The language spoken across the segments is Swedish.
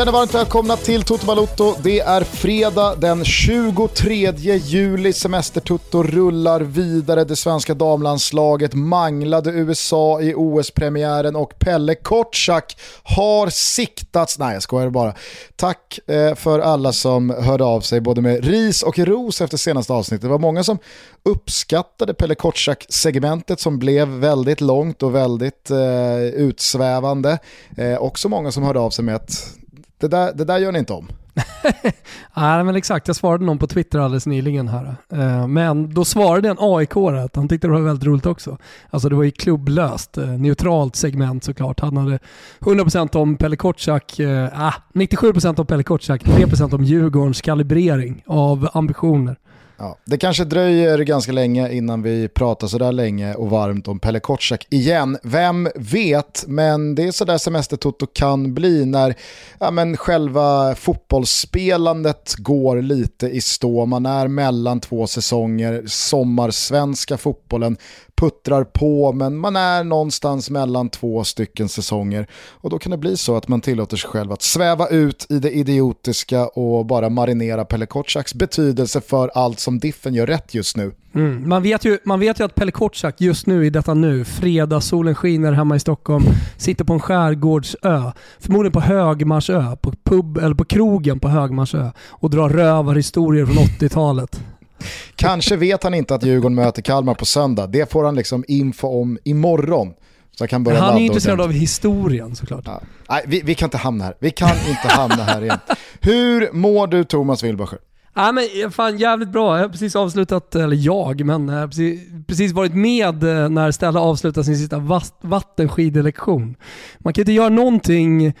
Känner varmt välkomna till Toto Balotto. Det är fredag den 23 juli. Semestertutto rullar vidare. Det svenska damlandslaget manglade USA i OS-premiären och Pelle Kortsak har siktats. Nej, jag skojar bara. Tack eh, för alla som hörde av sig både med ris och ros efter senaste avsnittet. Det var många som uppskattade Pelle Kortsak-segmentet som blev väldigt långt och väldigt eh, utsvävande. Eh, också många som hörde av sig med att det där, det där gör ni inte om. Nej men exakt, jag svarade någon på Twitter alldeles nyligen här. Eh, men då svarade en aik att han tyckte det var väldigt roligt också. Alltså det var ju klubblöst, eh, neutralt segment såklart. Han hade 100% om Pelle Kotschack, äh, 97% om Pelle Kotschack, 3% om Djurgårdens kalibrering av ambitioner. Ja, det kanske dröjer ganska länge innan vi pratar sådär länge och varmt om Pelle Kotschack igen. Vem vet, men det är sådär semestertoto kan bli när ja, men själva fotbollsspelandet går lite i stå. Man är mellan två säsonger, sommarsvenska fotbollen puttrar på men man är någonstans mellan två stycken säsonger och då kan det bli så att man tillåter sig själv att sväva ut i det idiotiska och bara marinera Pelle Kotschaks betydelse för allt som Diffen gör rätt just nu. Mm. Man, vet ju, man vet ju att Pelle Kortsak just nu i detta nu, fredag, solen skiner hemma i Stockholm, sitter på en skärgårdsö, förmodligen på Högmarsö, på pub eller på krogen på Högmarsö och drar rövarhistorier från 80-talet. Kanske vet han inte att Djurgården möter Kalmar på söndag. Det får han liksom info om imorgon. Så kan börja han är intresserad av historien såklart. Ja. Nej, vi, vi, kan inte hamna här. Vi kan inte hamna här igen. Hur mår du Thomas Wilbacher? Ja, men fan jävligt bra. Jag har precis avslutat, eller jag, men jag har precis, precis varit med eh, när Stella avslutade sin sista vattenskidelektion. Man kan inte göra någonting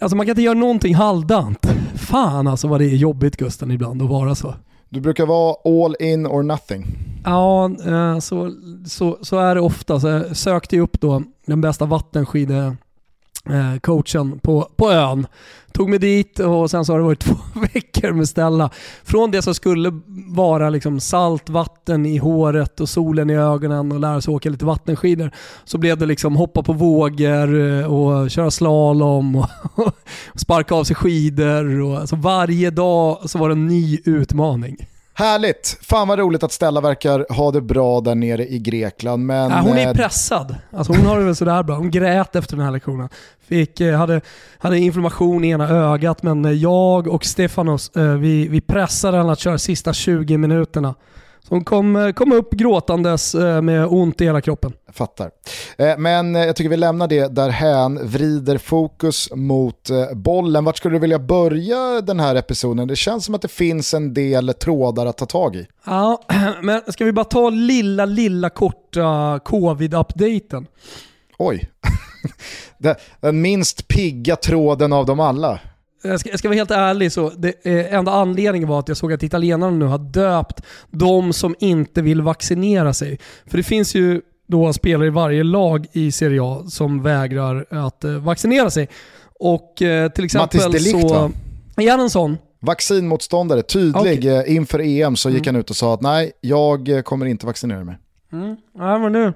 Alltså man kan inte göra någonting halvdant. Fan alltså vad det är jobbigt Gusten ibland att vara så. Du brukar vara all in or nothing. Ja, eh, så, så, så är det ofta. Så jag sökte upp då den bästa vattenskide Eh, coachen på, på ön. Tog mig dit och sen så har det varit två veckor med Stella. Från det som skulle vara liksom salt vatten i håret och solen i ögonen och lära sig åka lite vattenskidor så blev det liksom hoppa på vågor eh, och köra slalom och, och sparka av sig skidor. Och, alltså varje dag så var det en ny utmaning. Härligt! Fan vad roligt att Stella verkar ha det bra där nere i Grekland. Men, ja, hon är eh, pressad. Alltså hon har det väl sådär bra. Hon grät efter den här lektionen. Fick, eh, hade, hade inflammation i ena ögat men eh, jag och Stefanos vi, vi pressade henne att köra sista 20 minuterna. Hon kom, eh, kom upp gråtandes eh, med ont i hela kroppen. Jag fattar. Eh, men jag tycker vi lämnar det därhän, vrider fokus mot bollen. Vart skulle du vilja börja den här episoden? Det känns som att det finns en del trådar att ta tag i. Ja, men ska vi bara ta lilla, lilla korta covid-updaten? Oj. Den minst pigga tråden av dem alla jag ska, jag ska vara helt ärlig, så det, eh, enda anledningen var att jag såg att italienarna nu har döpt de som inte vill vaccinera sig. För det finns ju då spelare i varje lag i Serie A som vägrar att eh, vaccinera sig. Och eh, till exempel Mattis Delict, så... Va? Är han en sån? Vaccinmotståndare, tydlig okay. Eh, inför EM så gick mm. han ut och sa att nej, jag eh, kommer inte vaccinera mig. Mm. Ja, men nu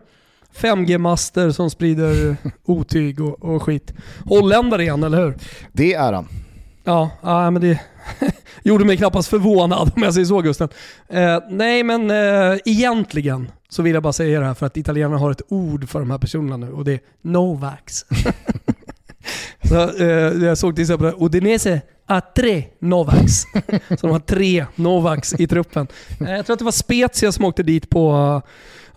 5G-master som sprider otyg och, och skit. Holländare igen, eller hur? Det är han. Ja, ja men det gjorde mig knappast förvånad om jag säger så Gusten. Eh, nej men eh, egentligen så vill jag bara säga det här för att italienarna har ett ord för de här personerna nu och det är Novax. så, eh, jag såg till exempel Udinese a tre Novax. så de har tre Novax i truppen. Eh, jag tror att det var Spezia som åkte dit på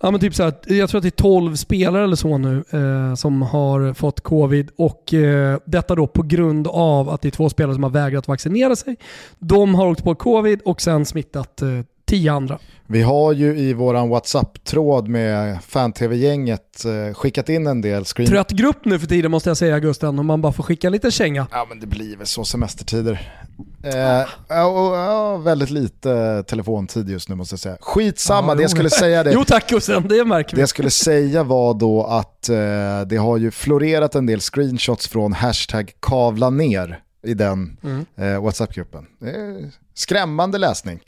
Ja, men typ så här, jag tror att det är 12 spelare eller så nu eh, som har fått covid och eh, detta då på grund av att det är två spelare som har vägrat vaccinera sig. De har åkt på covid och sen smittat eh, tio andra. Vi har ju i våran WhatsApp-tråd med fan-tv-gänget eh, skickat in en del screen... Trött grupp nu för tiden måste jag säga Gusten, om man bara får skicka lite känga. Ja men det blir väl så semestertider. Eh, och, och, väldigt lite telefontid just nu måste jag säga. Skitsamma, ja, det jag skulle säga det. jo tack Gusten, det märker vi. Det jag skulle säga var då att eh, det har ju florerat en del screenshots från hashtag kavla ner i den mm. eh, WhatsApp-gruppen. Skrämmande läsning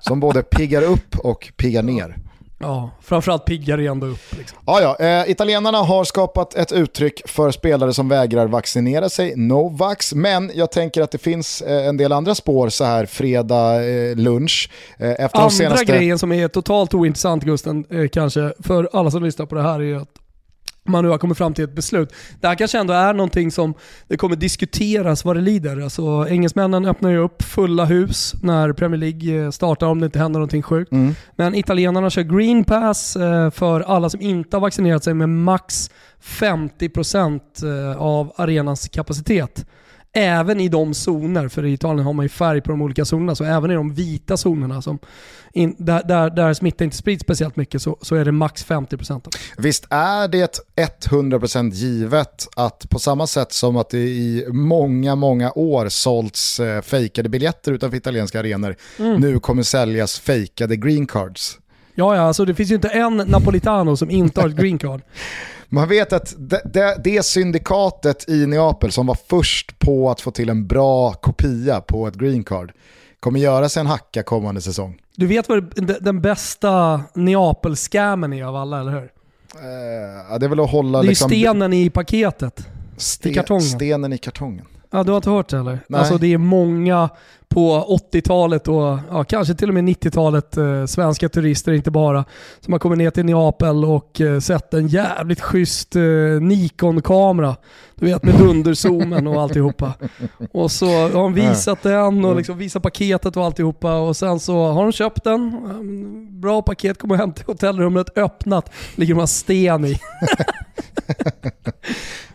som både piggar upp och piggar ner. Ja, framförallt piggar det ändå upp. Liksom. Ja, ja. Eh, italienarna har skapat ett uttryck för spelare som vägrar vaccinera sig, Novax, men jag tänker att det finns eh, en del andra spår så här fredag eh, lunch. Eh, efter Andra senaste... grejen som är totalt ointressant Gusten, eh, kanske för alla som lyssnar på det här är att man nu har kommit fram till ett beslut. Det här kanske ändå är någonting som det kommer diskuteras vad det lider. Alltså, engelsmännen öppnar ju upp fulla hus när Premier League eh, startar om det inte händer någonting sjukt. Mm. Men italienarna kör green pass eh, för alla som inte har vaccinerat sig med max 50% eh, av arenans kapacitet även i de zoner, för i Italien har man ju färg på de olika zonerna, så även i de vita zonerna som in, där, där, där smitta inte sprids speciellt mycket så, så är det max 50%. Visst är det 100% givet att på samma sätt som att det i många, många år sålts eh, fejkade biljetter utanför italienska arenor, mm. nu kommer säljas fejkade green cards. Ja, ja, alltså det finns ju inte en Napolitano som inte har ett green card. Man vet att det, det, det, syndikatet i Neapel som var först på att få till en bra kopia på ett green card kommer göra sig en hacka kommande säsong. Du vet vad den bästa Neapel-scammen är av alla, eller hur? Uh, det är väl att hålla... Det är liksom, stenen i paketet. Ste I kartongen. Stenen i kartongen. Ja, du har inte hört det eller? Nej. Alltså det är många på 80-talet och ja, kanske till och med 90-talet, eh, svenska turister inte bara, som har kommit ner till Neapel och eh, sett en jävligt schysst eh, Nikon-kamera. Du vet med dunderzoomen och alltihopa. Och så har de visat den och liksom visat paketet och alltihopa och sen så har de köpt den. Bra paket, kommer hem till hotellrummet, öppnat, ligger en sten i.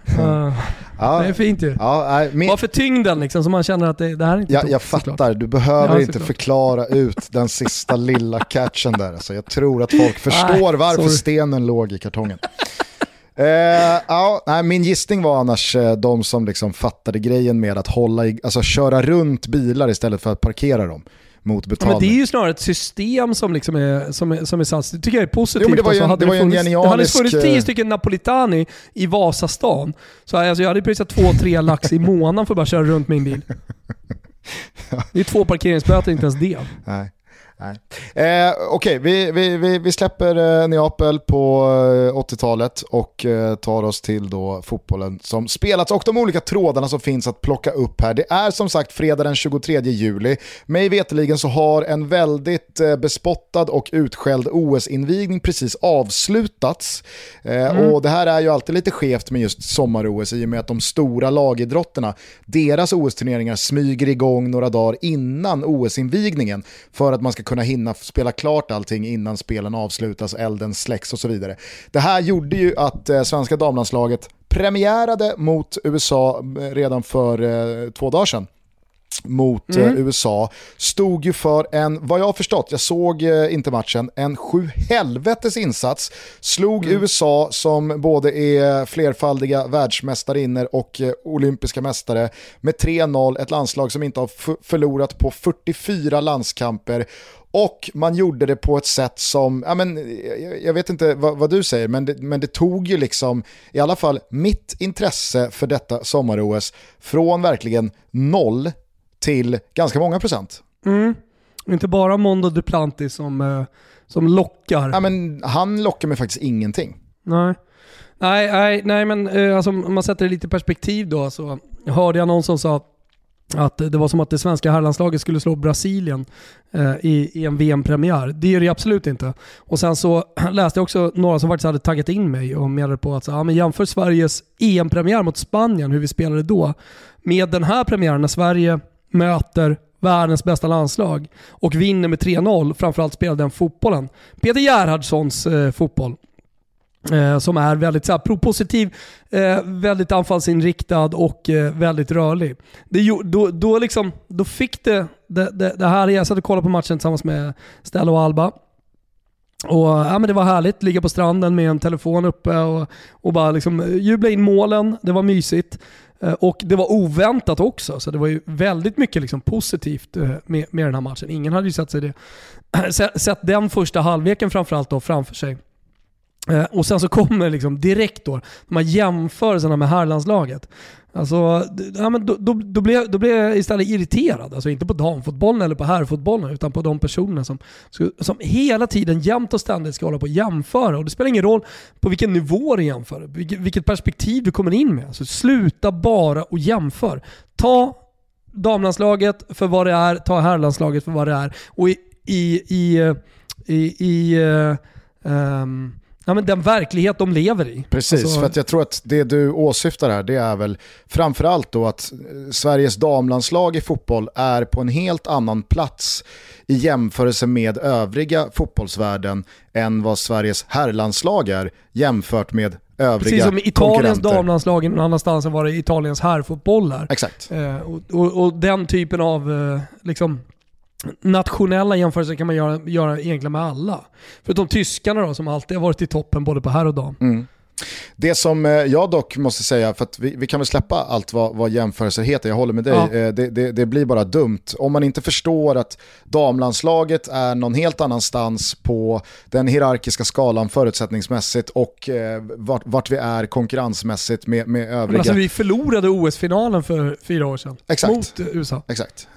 uh. Ja, det är fint ju. Ja, min... Varför tyngden liksom, så man känner att det, det här är inte ja, Jag fattar, såklart. du behöver ja, inte förklara ut den sista lilla catchen där. Alltså, jag tror att folk förstår varför sorry. stenen låg i kartongen. Uh, ja, nej, min gissning var annars uh, de som liksom fattade grejen med att hålla i, alltså, köra runt bilar istället för att parkera dem mot betalning. Ja, men det är ju snarare ett system som, liksom är, som, är, som är satt. Det tycker jag är positivt. Jo, det var ju, alltså, det var funnits, en genialisk... Hade det funnits tio stycken Napolitani i Vasastan, så alltså, jag hade prisat två, tre lax i månaden för att bara köra runt min bil. Det är två parkeringsböter, inte ens det. Nej. Eh, Okej, okay, vi, vi, vi, vi, släpper eh, Neapel på eh, 80-talet och eh, tar oss till då fotbollen som spelats och de olika trådarna som finns att plocka upp här. Det är som sagt fredag den 23 juli. Mig veteligen så har en väldigt eh, bespottad och utskälld OS-invigning precis avslutats. Eh, mm. Och det här är ju alltid lite skevt med just sommar-OS i och med att de stora lagidrotterna, deras OS-turneringar smyger igång några dagar innan OS-invigningen för att man ska kunna hinna spela klart allting innan spelen avslutas, elden släcks och så vidare. Det här gjorde ju att eh, svenska damlandslaget premiärade mot USA eh, redan för eh, två dagar sedan mot mm. eh, USA. Stod ju för en, vad jag har förstått, jag såg eh, inte matchen, en sju helvetes insats. Slog mm. USA som både är flerfaldiga världsmästarinnor och olympiska mästare med 3-0, ett landslag som inte har förlorat på 44 landskamper och man gjorde det på ett sätt som, ja, men, jag vet inte vad, vad, du säger, men det, men det tog ju liksom i alla fall mitt intresse för detta sommar-OS från verkligen noll till ganska många procent. Mm. Inte bara Mondo Duplantis som, eh, som lockar. Ja, men han lockar mig faktiskt ingenting. Nej. Nej, nej, nej men eh, alltså, om man sätter det lite i perspektiv då så hörde jag någon som sa att att det var som att det svenska herrlandslaget skulle slå Brasilien eh, i, i, en VM-premiär. Det är det absolut inte. Och sen så läste jag också några som faktiskt hade taggat in mig och menade på att så, ja, men jämför Sveriges EM-premiär mot Spanien, hur vi spelade då, med den här premiären när Sverige möter världens bästa landslag och vinner med 3-0, framförallt spelar den fotbollen. Peter Gerhardssons eh, fotboll. Eh, som är väldigt så här, propositiv, eh, väldigt anfallsinriktad och eh, väldigt rörlig. Det, då, då, liksom, då fick det, det, det, det här, jag satt och kollade på matchen tillsammans med Stella och Alba. Och, ja, men det var härligt, ligga på stranden med en telefon uppe och, och bara liksom eh, jubla in målen. Det var mysigt. Eh, och det var oväntat också, så det var ju väldigt mycket liksom positivt eh, med, med den här matchen. Ingen hade ju sett, sig det, sett den första halvleken framförallt då framför sig. Eh, och sen så kommer liksom direkt då de här jämförelserna med herrlandslaget. Alltså, ja, men då, då, då, blev, då blev jag istället irriterad. Alltså inte på damfotbollen eller på herrfotbollen utan på de personerna som, som hela tiden jämt och ständigt ska hålla på och jämföra. Och det spelar ingen roll på vilken nivå du jämför, vilket, vilket perspektiv du kommer in med. Alltså, sluta bara och jämför. Ta damlandslaget för vad det är, ta herrlandslaget för vad det är. Och i, i, i, eh, i, i um, ja, men den verklighet de lever i. Precis, alltså... för att jag tror att det du åsyftar här det är väl framförallt då att eh, Sveriges damlandslag i fotboll är på en helt annan plats i jämförelse med övriga fotbollsvärlden än vad Sveriges herrlandslag är jämfört med övriga Precis som Italiens damlandslag någon annanstans än vad det Italiens herrfotboll är. Exakt. Eh, och, och, och, den typen av eh, liksom, nationella jämförelser kan man göra, göra egentligen med alla. Förutom tyskarna då som alltid har varit i toppen både på herr och dam. Mm. Det som eh, jag dock måste säga, för att vi, vi kan väl släppa allt vad, vad jämförelser heter, jag håller med dig, ja. Eh, det, det, det, blir bara dumt. Om man inte förstår att damlandslaget är någon helt annanstans på den hierarkiska skalan förutsättningsmässigt och eh, vart, vart, vi är konkurrensmässigt med, med övriga. Men alltså, vi förlorade OS-finalen för fyra år sedan Exakt. mot USA. Exakt.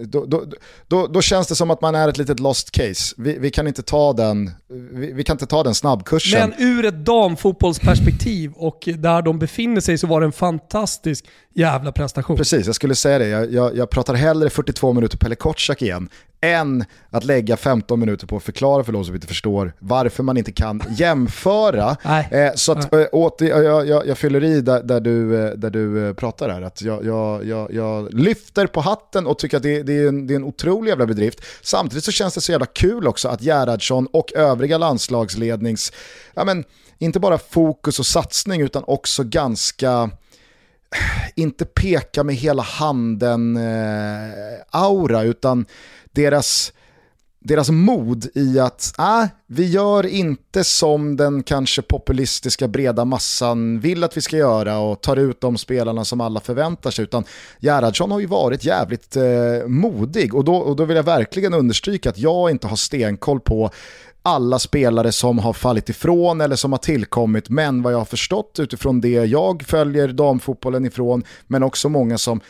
Då, då, då, då, känns det som att man är ett litet lost case. Vi, vi kan inte ta den, vi, vi, kan inte ta den snabbkursen. Men ur ett damfotboll fotbollsperspektiv och där de befinner sig så var det en fantastisk jävla prestation. Precis, jag skulle säga det. Jag, jag, jag pratar hellre 42 minuter Pelle Kotschack igen än att lägga 15 minuter på att förklara för de som inte förstår varför man inte kan jämföra. eh, så att, äh, åt, jag, jag, jag, fyller i där, där, du, eh, där du eh, pratar här. Att jag, jag, jag, jag lyfter på hatten och tycker att det, det, är en, det är en otrolig jävla bedrift. Samtidigt så känns det så jävla kul också att Gerhardsson och övriga landslagslednings, ja men, inte bara fokus och satsning utan också ganska inte peka med hela handen-aura, eh, utan deras, deras mod i att äh, vi gör inte som den kanske populistiska breda massan vill att vi ska göra och tar ut de spelarna som alla förväntar sig, utan Gerhardsson har ju varit jävligt eh, modig. Och då, och då vill jag verkligen understryka att jag inte har stenkoll på alla spelare som har fallit ifrån eller som har tillkommit, men vad jag har förstått utifrån det jag följer damfotbollen ifrån, men också många som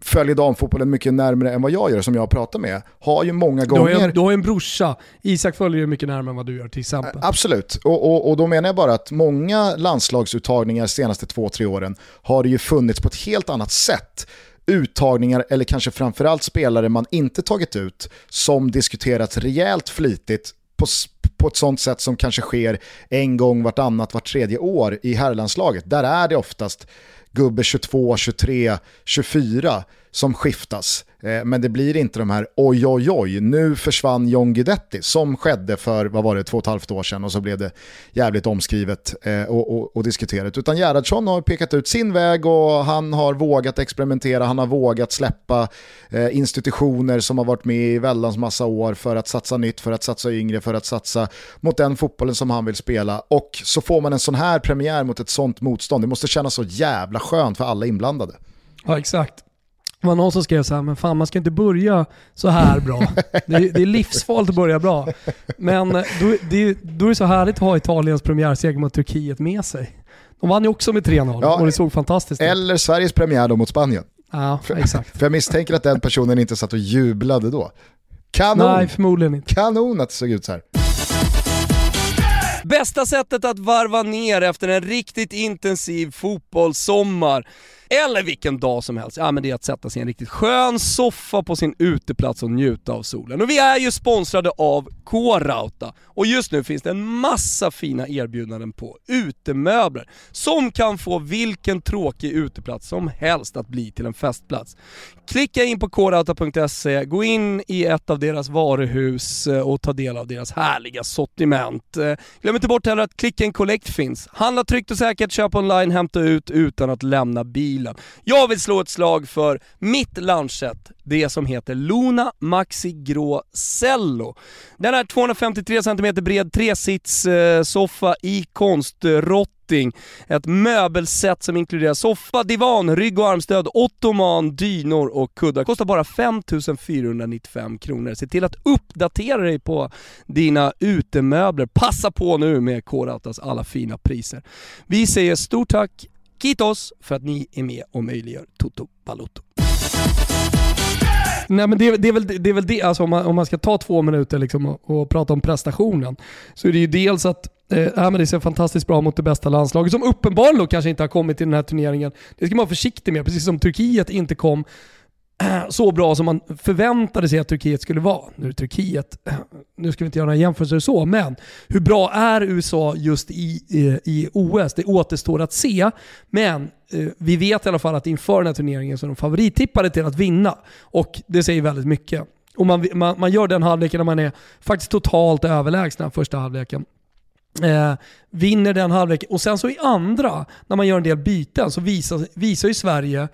följer damfotbollen mycket närmare än vad jag gör, som jag pratar med, har ju många gånger... Du har, en, du har en brorsa, Isak följer ju mycket närmare än vad du gör till exempel. Absolut, och, och, och då menar jag bara att många landslagsuttagningar de senaste två, tre åren har det ju funnits på ett helt annat sätt. Uttagningar eller kanske framförallt spelare man inte tagit ut som diskuterats rejält flitigt på, på ett sånt sätt som kanske sker en gång vartannat, vart tredje år i herrlandslaget. Där är det oftast gubbe 22, 23, 24 som skiftas. Eh, men det blir inte de här oj oj oj, nu försvann John Guidetti som skedde för, vad var det, två och ett halvt år sedan och så blev det jävligt omskrivet eh, och, och, och diskuterat. Utan Gerhardsson har pekat ut sin väg och han har vågat experimentera, han har vågat släppa eh, institutioner som har varit med i väldans massa år för att satsa nytt, för att satsa yngre, för att satsa mot den fotbollen som han vill spela. Och så får man en sån här premiär mot ett sånt motstånd. Det måste kännas så jävla skönt för alla inblandade. Ja, exakt. Det var någon som skrev så här, men fan man ska inte börja så här bra. Det är, det är livsfarligt att börja bra. Men då, det, då är det så härligt att ha Italiens premiärseger mot Turkiet med sig. De vann ju också med 3-0 ja, och det såg fantastiskt ut. Eller Sveriges premiär då mot Spanien. Ja, exakt. För jag misstänker att den personen inte satt och jublade då. Kanon! Nej, förmodligen inte. Kanon att det såg ut så här. Bästa sättet att varva ner efter en riktigt intensiv fotbollssommar eller vilken dag som helst, ja men det är att sätta sig i en riktigt skön soffa på sin uteplats och njuta av solen. Och vi är ju sponsrade av K-Rauta och just nu finns det en massa fina erbjudanden på utemöbler som kan få vilken tråkig uteplats som helst att bli till en festplats. Klicka in på krauta.se, gå in i ett av deras varuhus eh, och ta del av deras härliga sortiment. Eh, glöm inte bort heller att Click and Collect finns. Handla tryggt och säkert, köp online, hämta ut utan att lämna bilen. Jag vill slå ett slag för mitt lunchset, det som heter Luna Maxi Grå Cello. Den är 253 cm bred tresitssoffa eh, i konstrott Ett möbelset som inkluderar soffa, divan, rygg och armstöd, ottoman, dynor och kuddar. Kostar bara 5495 kronor. Se till att uppdatera dig på dina utemöbler. Passa på nu med K-Rautas alla fina priser. Vi säger stort tack, Kitos, för att ni är med och möjliggör Toto Balotto. Nej men det, det, är väl det, är väl det alltså om, man, om man ska ta två minuter liksom och, och prata om prestationen, så är det ju dels att eh, men det ser fantastiskt bra mot det bästa landslaget som uppenbarligen kanske inte har kommit till den här turneringen. Det ska man vara försiktig med, precis som Turkiet inte kom så bra som man förväntade sig att Turkiet skulle vara. Nu är Turkiet, nu ska vi inte göra några jämförelser så, men hur bra är USA just i, i, i OS? Det återstår att se. Men eh, vi vet i alla fall att inför den här turneringen så är de favorittippade till att vinna. Och det säger väldigt mycket. Och man, man, man gör den halvleken när man är faktiskt totalt överlägsna första halvleken. Eh, vinner den halvleken och sen så i andra, när man gör en del byten, så visar, visar ju Sverige,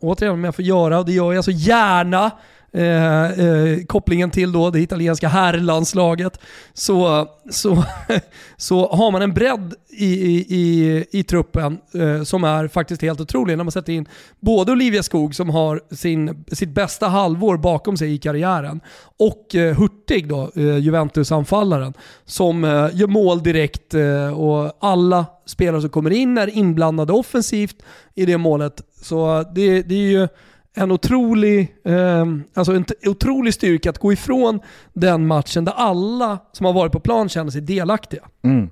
återigen om jag får göra, och det gör jag så gärna, eh, eh, kopplingen till då det italienska herrlandslaget, så, så, så har man en bredd i, i, i, i truppen eh, som är faktiskt helt otrolig. När man sätter in både Olivia Skog som har sin, sitt bästa halvår bakom sig i karriären och eh, Hurtig då, eh, Juventus-anfallaren, som eh, gör mål direkt eh, och alla spelare som kommer in är inblandade offensivt i det målet. Så det, det är ju en otrolig, eh, alltså en otrolig styrka att gå ifrån den matchen där alla som har varit på plan känner sig delaktiga. Mm.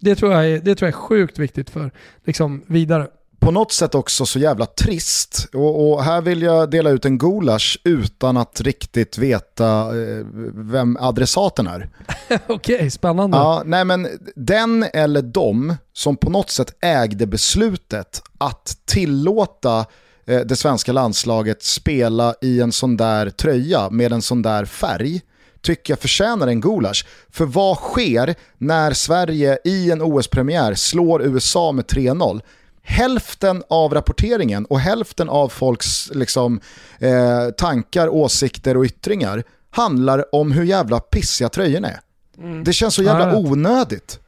Det, tror jag är, det tror jag är sjukt viktigt för liksom, vidare. På något sätt också så jävla trist. Och, och här vill jag dela ut en gulasch utan att riktigt veta eh, vem adressaten är. Okej, okay, spännande. Ja, nej men den eller de som på något sätt ägde beslutet att tillåta Eh, det svenska landslaget spela i en sån där tröja med en sån där färg tycker jag förtjänar en gulasch. För vad sker när Sverige i en OS-premiär slår USA med 3-0? Hälften av rapporteringen och hälften av folks liksom, eh, tankar, åsikter och yttringar handlar om hur jävla pissiga tröjorna är. Mm. Det känns så jävla onödigt.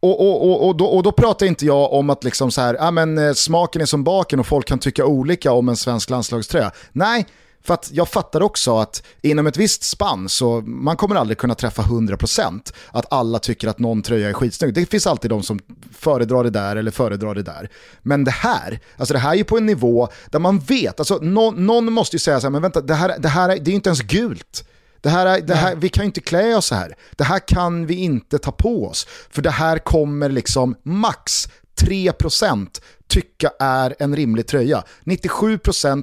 Och, och, och, och, då, och då pratar inte jag om att liksom så här, ja, men, eh, smaken är som baken och folk kan tycka olika om en svensk landslagströja. Nej, för att jag fattar också att inom ett visst spann så man kommer aldrig kunna träffa 100% att alla tycker att någon tröja är skitsnygg. Det finns alltid de som föredrar det där eller föredrar det där. Men det här, alltså det här är ju på en nivå där man vet, alltså någon, någon måste ju säga så här, men vänta, det här, det här är, det är ju inte ens gult. Det här, det här, vi kan ju inte klä oss så här. Det här kan vi inte ta på oss. För det här kommer liksom max 3% tycka är en rimlig tröja. 97%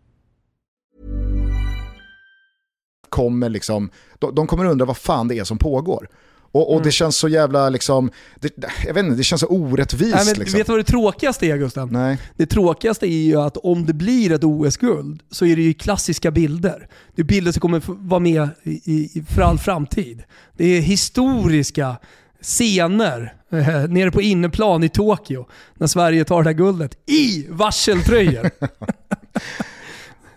Kommer liksom, de, de kommer undra vad fan det är som pågår. Och, och mm. det känns så jävla, liksom, det, jag vet inte, det känns så orättvist. Nej, men, liksom. Vet du vad det tråkigaste är Gusten? Nej. Det tråkigaste är ju att om det blir ett OS-guld så är det ju klassiska bilder. Det är bilder som kommer vara med i, i, för all framtid. Det är historiska scener eh, nere på inneplan i Tokyo när Sverige tar det här guldet i varseltröjor.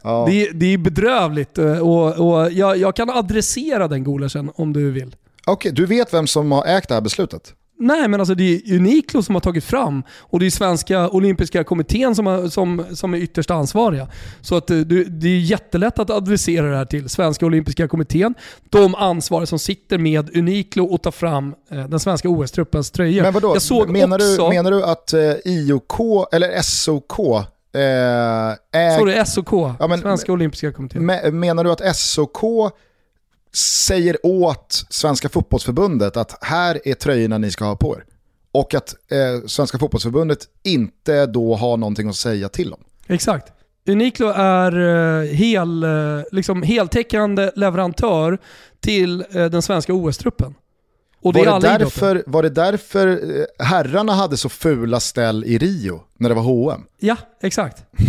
ja. det, det, är bedrövligt eh, och, och jag, jag kan adressera den gulaschen om du vill. Okej, okay, du vet vem som har ägt det här beslutet? Nej, men alltså det är Uniklo som har tagit fram och det är svenska olympiska kommittén som, har, som, som är ytterst ansvariga. Så att det, det är jättelätt att adressera det här till svenska olympiska kommittén, de ansvariga som sitter med Uniklo och tar fram eh, den svenska OS-truppens tröjor. Men vadå, Jag såg menar, också, du, menar du att eh, IOK, eller SOK, eh, Sorry, SOK, Ja, men- svenska olympiska kommittén. me, menar du att SOK säger åt Svenska fotbollsförbundet att här är tröjorna ni ska ha på er? Och att eh, Svenska fotbollsförbundet inte då har någonting att säga till om? Exakt. Uniklo är eh, hel, eh, liksom heltäckande leverantör till eh, den svenska OS-truppen. Och det var, det idrotter. därför, var det därför eh, herrarna hade så fula ställ i Rio när det var H&M? Ja, exakt.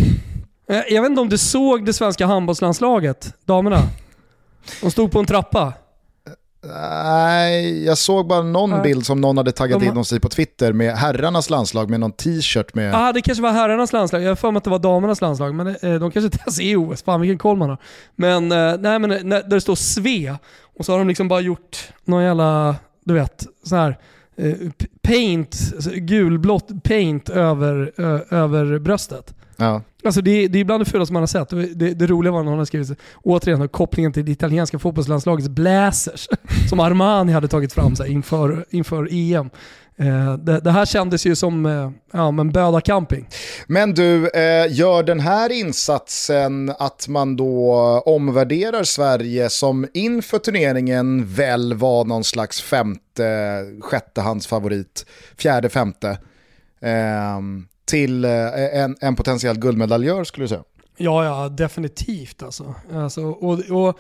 Eh, Jag vet inte om du såg det svenska handbollslandslaget, damerna? De stod på en trappa. Nej, jag såg bara någon Nej. bild som någon hade taggat De in oss i på Twitter med herrarnas landslag med någon t-shirt med... Ja, ah, det kanske var herrarnas landslag. Jag har för mig att det var damernas landslag, men eh, de kanske inte ens är i OS. Fan vilken koll man har. Men, eh, nej, men när, där det står Sve, och så har de liksom bara gjort någon jävla, du vet, så här eh, paint, gulblått paint över, ö, över bröstet. Ja. Alltså det, det är bland det fulaste man har sett. Det, det, roliga var när hon har skrivit, återigen, kopplingen till det italienska fotbollslandslagets blazers, som Armani hade tagit fram så här, inför, inför EM. Eh, det, det här kändes ju som eh, ja, men Böda camping. Men du, eh, gör den här insatsen att man då omvärderar Sverige som inför turneringen väl var någon slags femte, sjättehandsfavorit, fjärde, femte, ehm, till en, en potentiell guldmedaljör skulle du säga? Ja, ja, definitivt alltså. alltså och, och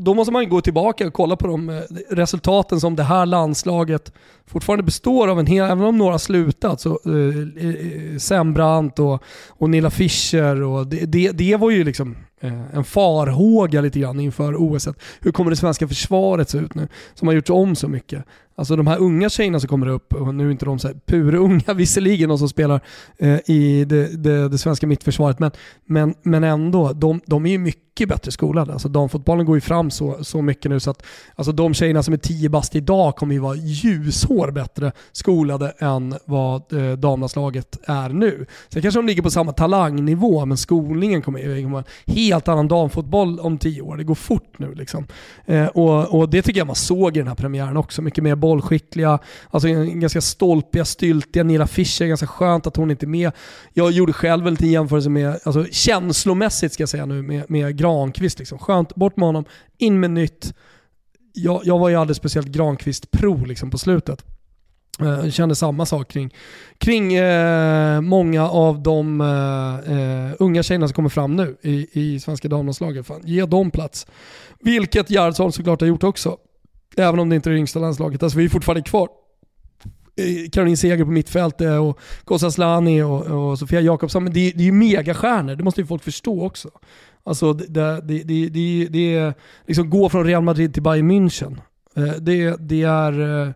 då måste man ju gå tillbaka och kolla på de eh, resultaten som det här landslaget fortfarande består av en hel, även om några har slutat, så eh, eh, Sembrant och, och Nilla Fischer och det, det, det var ju liksom eh, en farhåga lite grann inför OS. Hur kommer det svenska försvaret se ut nu? Som har gjorts om så mycket. Alltså de här unga tjejerna som kommer upp, och nu är inte de så här purunga visserligen, de som spelar eh, i det, det, det svenska mittförsvaret, men, men, men ändå, de, de är ju mycket bättre skolade. Alltså damfotbollen går ju fram så, så mycket nu så att alltså de tjejerna som är 10 bast idag kommer ju vara ljushår bättre skolade än vad eh, damlandslaget är nu. Sen kanske de ligger på samma talangnivå, men skolningen kommer ju kommer vara en helt annan damfotboll om 10 år. Det går fort nu liksom. Eh, och, och det tycker jag man såg i den här premiären också. Mycket mer bollskickliga, alltså ganska stolpiga, styltiga Nilla Fischer, ganska skönt att hon inte är med. Jag gjorde själv en liten jämförelse med, alltså känslomässigt ska jag säga nu, med, med Granqvist. Liksom. Skönt, bort med honom, in med nytt. Jag, jag var ju aldrig speciellt Granqvist-pro liksom, på slutet. Jag kände samma sak kring, kring eh, många av de eh, eh, unga tjejerna som kommer fram nu i, i svenska damlandslaget. Ge dem plats. Vilket Gerhardsson såklart har gjort också. Även om det inte är det yngsta landslaget. Alltså vi är fortfarande kvar. Eh, Caroline Seger på mittfältet och Kosa Slani och, och Sofia Jakobsson. Men det, det är ju megastjärnor, det måste ju folk förstå också. Alltså det, det, det, det, det är liksom gå från Real Madrid till Bayern München. Eh, Det, det är eh,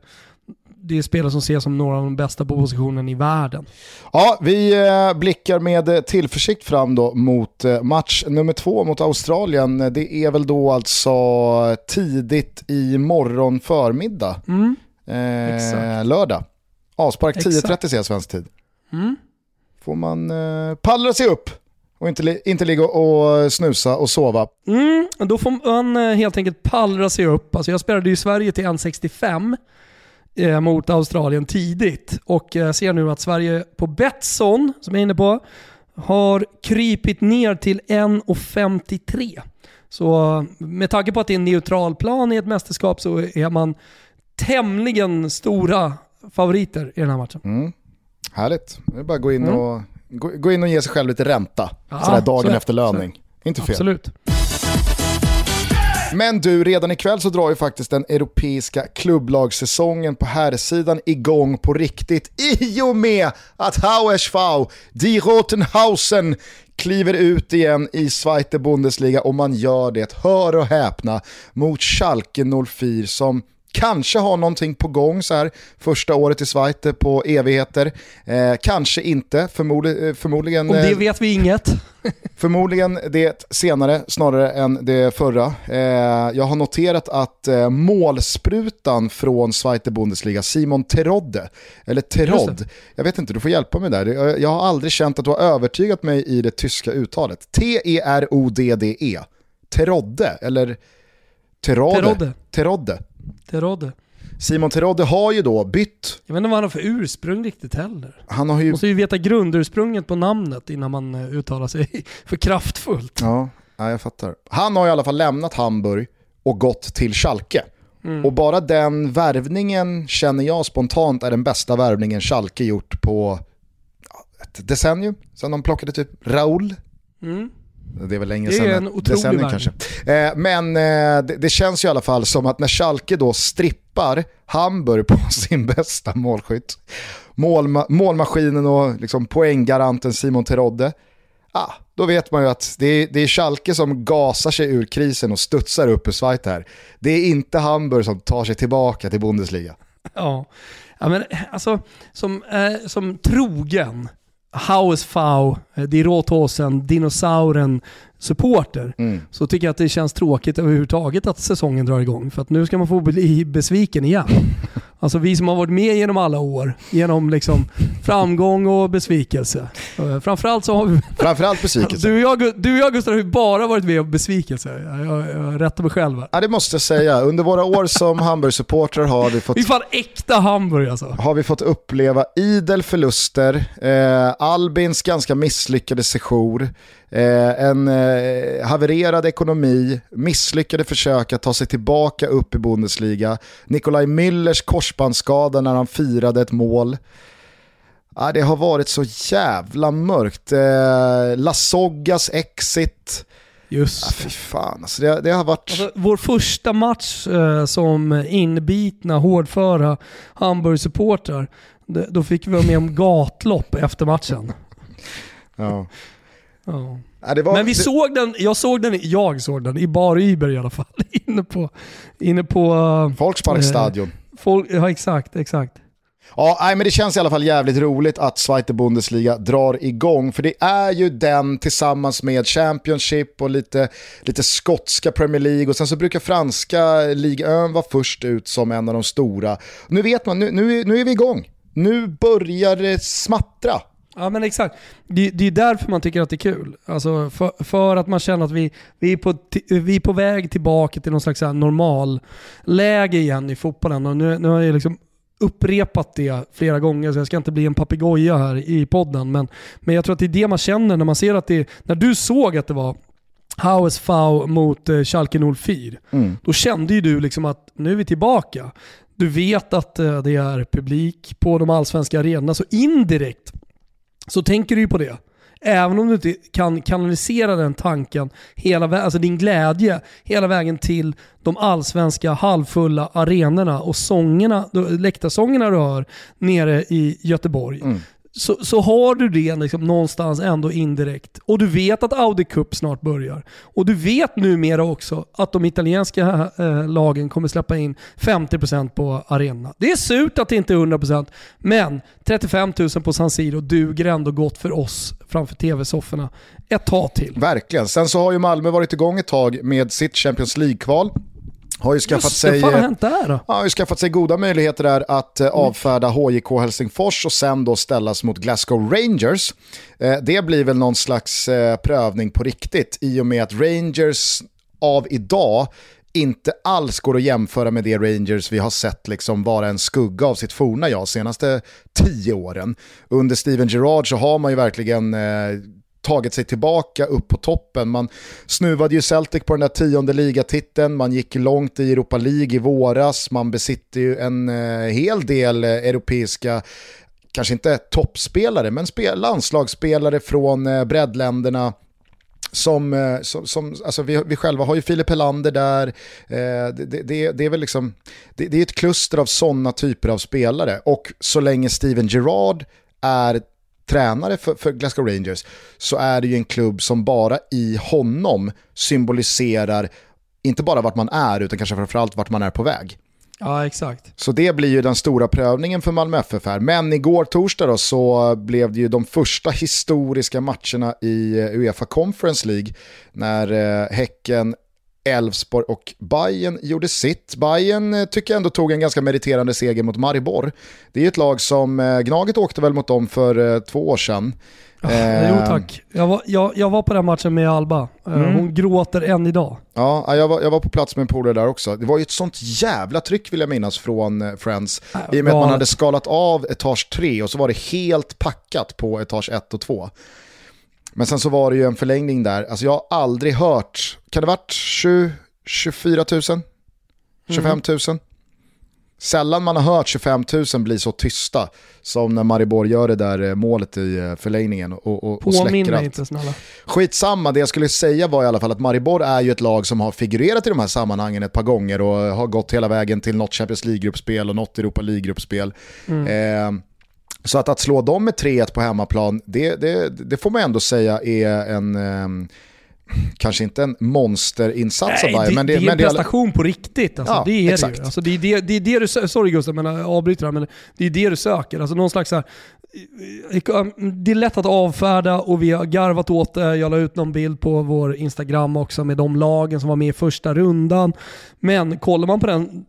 det är spelare som ses som några av de bästa på positionen i världen. Ja, vi eh, blickar med tillförsikt fram då mot match nummer två mot Australien. Det är väl då alltså tidigt i morgon förmiddag, Mm. eh, lördag. Avspark Exakt. 10.30 ser jag svensk tid. Mm. Får man eh, pallra sig upp och inte, inte ligga och snusa och sova. Mm, då får man eh, helt enkelt pallra sig upp. Alltså jag spelade ju Sverige till 1,65 eh, mot Australien tidigt och eh, ser nu att Sverige på Betsson, som jag är inne på, har krypit ner till 1,53. Så med tanke på att det är en neutral plan i ett mästerskap så är man tämligen stora favoriter i den här matchen. Mm. Härligt, det är bara att gå in, Mm. och, gå, gå in och ge sig själv lite ränta. Ja, sådär dagen så efter löning. Inte fel. Absolut. Men du, redan ikväll så drar ju faktiskt den europeiska klubblagssäsongen på herrsidan igång på riktigt i och med att HSV, Die Rotenhausen, kliver ut igen i Zweite Bundesliga och man gör det, hör och häpna, mot Schalke 04 som Kanske har någonting på gång så här första året i Zweite på evigheter. Eh, kanske inte, förmodli eh, förmodligen... Om det vet vi inget. Förmodligen det senare snarare än det förra. Eh, jag har noterat att eh, målsprutan från Zweite Bundesliga, Simon Terodde, eller Terod, jag vet inte, du får hjälpa mig där. Jag, jag har aldrig känt att du har övertygat mig i det tyska uttalet. T-E-R-O-D-D-E. Terodde, eller Terode. Terodde. Terodde. Terodde. Simon Terodde har ju då bytt. Jag vet inte vad han har för ursprung riktigt heller. Han har ju... Måste ju veta grundursprunget på namnet innan man eh, uttalar sig för kraftfullt. Ja, ja, jag fattar. Han har i alla fall lämnat Hamburg och gått till Schalke. Mm. Och bara den värvningen känner jag spontant är den bästa värvningen Schalke gjort på ett decennium. Sen de plockade typ Raul. Mm. Det är väl är sedan en decennium kanske. Eh, men eh, det, det känns ju i alla fall som att när Schalke då strippar Hamburg på sin bästa målskytt, målma, målmaskinen och liksom poänggaranten Simon Terodde, ah, då vet man ju att det är, det är Schalke som gasar sig ur krisen och studsar upp ur Schweiz här. Det är inte Hamburg som tar sig tillbaka till Bundesliga. Ja. ja men alltså, som, eh, som trogen HSV, eh, Die Rothausen, Dinosauren supporter Mm. så tycker jag att det känns tråkigt överhuvudtaget att säsongen drar igång. För att nu ska man få bli besviken igen. Alltså vi som har varit med genom alla år, genom liksom framgång och besvikelse. Eh, Framförallt så har vi, Framförallt besvikelse. du och jag, du och jag Gustav har ju bara varit med om besvikelse. Jag, jag, jag rättar mig själv här. Ja, det måste jag säga. Under våra år som Hamburg-supportrar har vi fått Vi är fan äkta Hamburg alltså. har vi fått uppleva idel förluster, eh, Albins ganska misslyckade sejour, eh, en eh, havererad ekonomi, misslyckade försök att ta sig tillbaka upp i Bundesliga, Nikolaj Müllers korsbandsskada när han firade ett mål. Ja, det har varit så jävla mörkt. Eh, Lasoggas exit. Just Ja, fy fan, alltså det, det har varit... Alltså, vår första match eh, som inbitna, hårdföra Hamburg-supportrar, då fick vi vara med om gatlopp efter matchen. ja. Ja. Ja, var, Men vi det, såg den, jag såg den, jag såg den i Bar Iber i alla fall. Inne på, inne på uh, Volksparkstadion. folk, ja exakt, exakt. Ja, nej, men det känns i alla fall jävligt roligt att Zweite Bundesliga drar igång. För det är ju den tillsammans med Championship och lite, lite skotska Premier League. Och sen så brukar franska Ligue 1 vara först ut som en av de stora. Nu vet man, nu, nu, nu är vi igång. Nu börjar det smattra. Ja men exakt. Det, det är därför man tycker att det är kul. Alltså för, för att man känner att vi, vi, är på, vi är på väg tillbaka till någon slags så här normal läge igen i fotbollen. Och nu, nu har jag liksom upprepat det flera gånger så jag ska inte bli en papegoja här i podden. Men, men jag tror att det är det man känner när man ser att det när du såg att det var HSV mot eh, Schalke 04. Mm. Då kände ju du liksom att nu är vi tillbaka. Du vet att eh, det är publik på de allsvenska arenorna, så indirekt så tänker du ju på det. Även om du inte kan kanalisera den tanken, hela alltså din glädje, hela vägen till de allsvenska halvfulla arenorna och sångerna, läktarsångerna du hör nere i Göteborg. Mm. Så, så har du det liksom någonstans ändå indirekt. Och du vet att Audi Cup snart börjar. Och du vet numera också att de italienska eh, lagen kommer släppa in 50% på arenorna. Det är surt att det inte är 100% men 35 000 på San Siro duger ändå gott för oss framför tv-sofforna ett tag till. Verkligen. Sen så har ju Malmö varit igång ett tag med sitt Champions League-kval. Har ju skaffat Just sig... där? Ja, har ju skaffat sig goda möjligheter där att eh, avfärda HJK Helsingfors och sen då ställas mot Glasgow Rangers. Eh, det blir väl någon slags eh, prövning på riktigt i och med att Rangers av idag inte alls går att jämföra med det Rangers vi har sett liksom vara en skugga av sitt forna jag senaste tio åren. Under Steven Gerrard så har man ju verkligen eh, tagit sig tillbaka upp på toppen. Man snuvade ju Celtic på den där tionde ligatiteln, man gick långt i Europa League i våras, man besitter ju en eh, hel del eh, europeiska kanske inte toppspelare, men spel, landslagsspelare från eh, breddländerna som, eh, som, som alltså vi, vi själva har ju Filip Helander där, eh, det, det, det är väl liksom, det, det är ett kluster av sådana typer av spelare. Och så länge Steven Gerrard är tränare för, för Glasgow Rangers så är det ju en klubb som bara i honom symboliserar inte bara vart man är utan kanske framförallt vart man är på väg. Ja, exakt. Så det blir ju den stora prövningen för Malmö FF här. Men igår torsdag då så blev det ju de första historiska matcherna i eh, Uefa Conference League när eh, Häcken Elfsborg och Bayern gjorde sitt. Bayern eh, tycker jag ändå tog en ganska meriterande seger mot Maribor. Det är ett lag som, eh, Gnaget åkte väl mot dem för två år sedan. Eh, jo tack. Jag var, jag, jag var på den matchen med Alba. Eh, mm. Hon gråter än idag. Ja, jag var, jag var på plats med en polare där också. Det var ju ett sånt jävla tryck vill jag minnas från eh, Friends. Äh, I och med att man hade skalat av etage 3 och så var det helt packat på etage 1 och 2. Men sen så var det ju en förlängning där. Alltså jag har aldrig hört, kan det varit 20, 24 000? 25 000? Mm. Sällan man har hört 25 000 bli så tysta som när Maribor gör det där eh, målet i eh, förlängningen och, och, och släcker allt. inte snälla. Skitsamma, det jag skulle säga var i alla fall att Maribor är ju ett lag som har figurerat i de här sammanhangen ett par gånger och har gått hela vägen till något Champions League-gruppspel och något Europa League-gruppspel. Mm. Eh, så att, att slå dem med 3-1 på hemmaplan, det, det, det, får man ändå säga är en... Eh, kanske inte en monsterinsats Nej, av Bayern. Men det, det är en prestation på riktigt. Alltså, ja, det är exakt. det Alltså, det, är det, det är det du Sorry Gustav, men jag avbryter här, men det är det du söker. Alltså, någon slags här, Um, det är lätt att avfärda och vi har garvat åt det. Jag la ut någon bild på vår Instagram också med de lagen som var med i första rundan. Men kollar man på, den,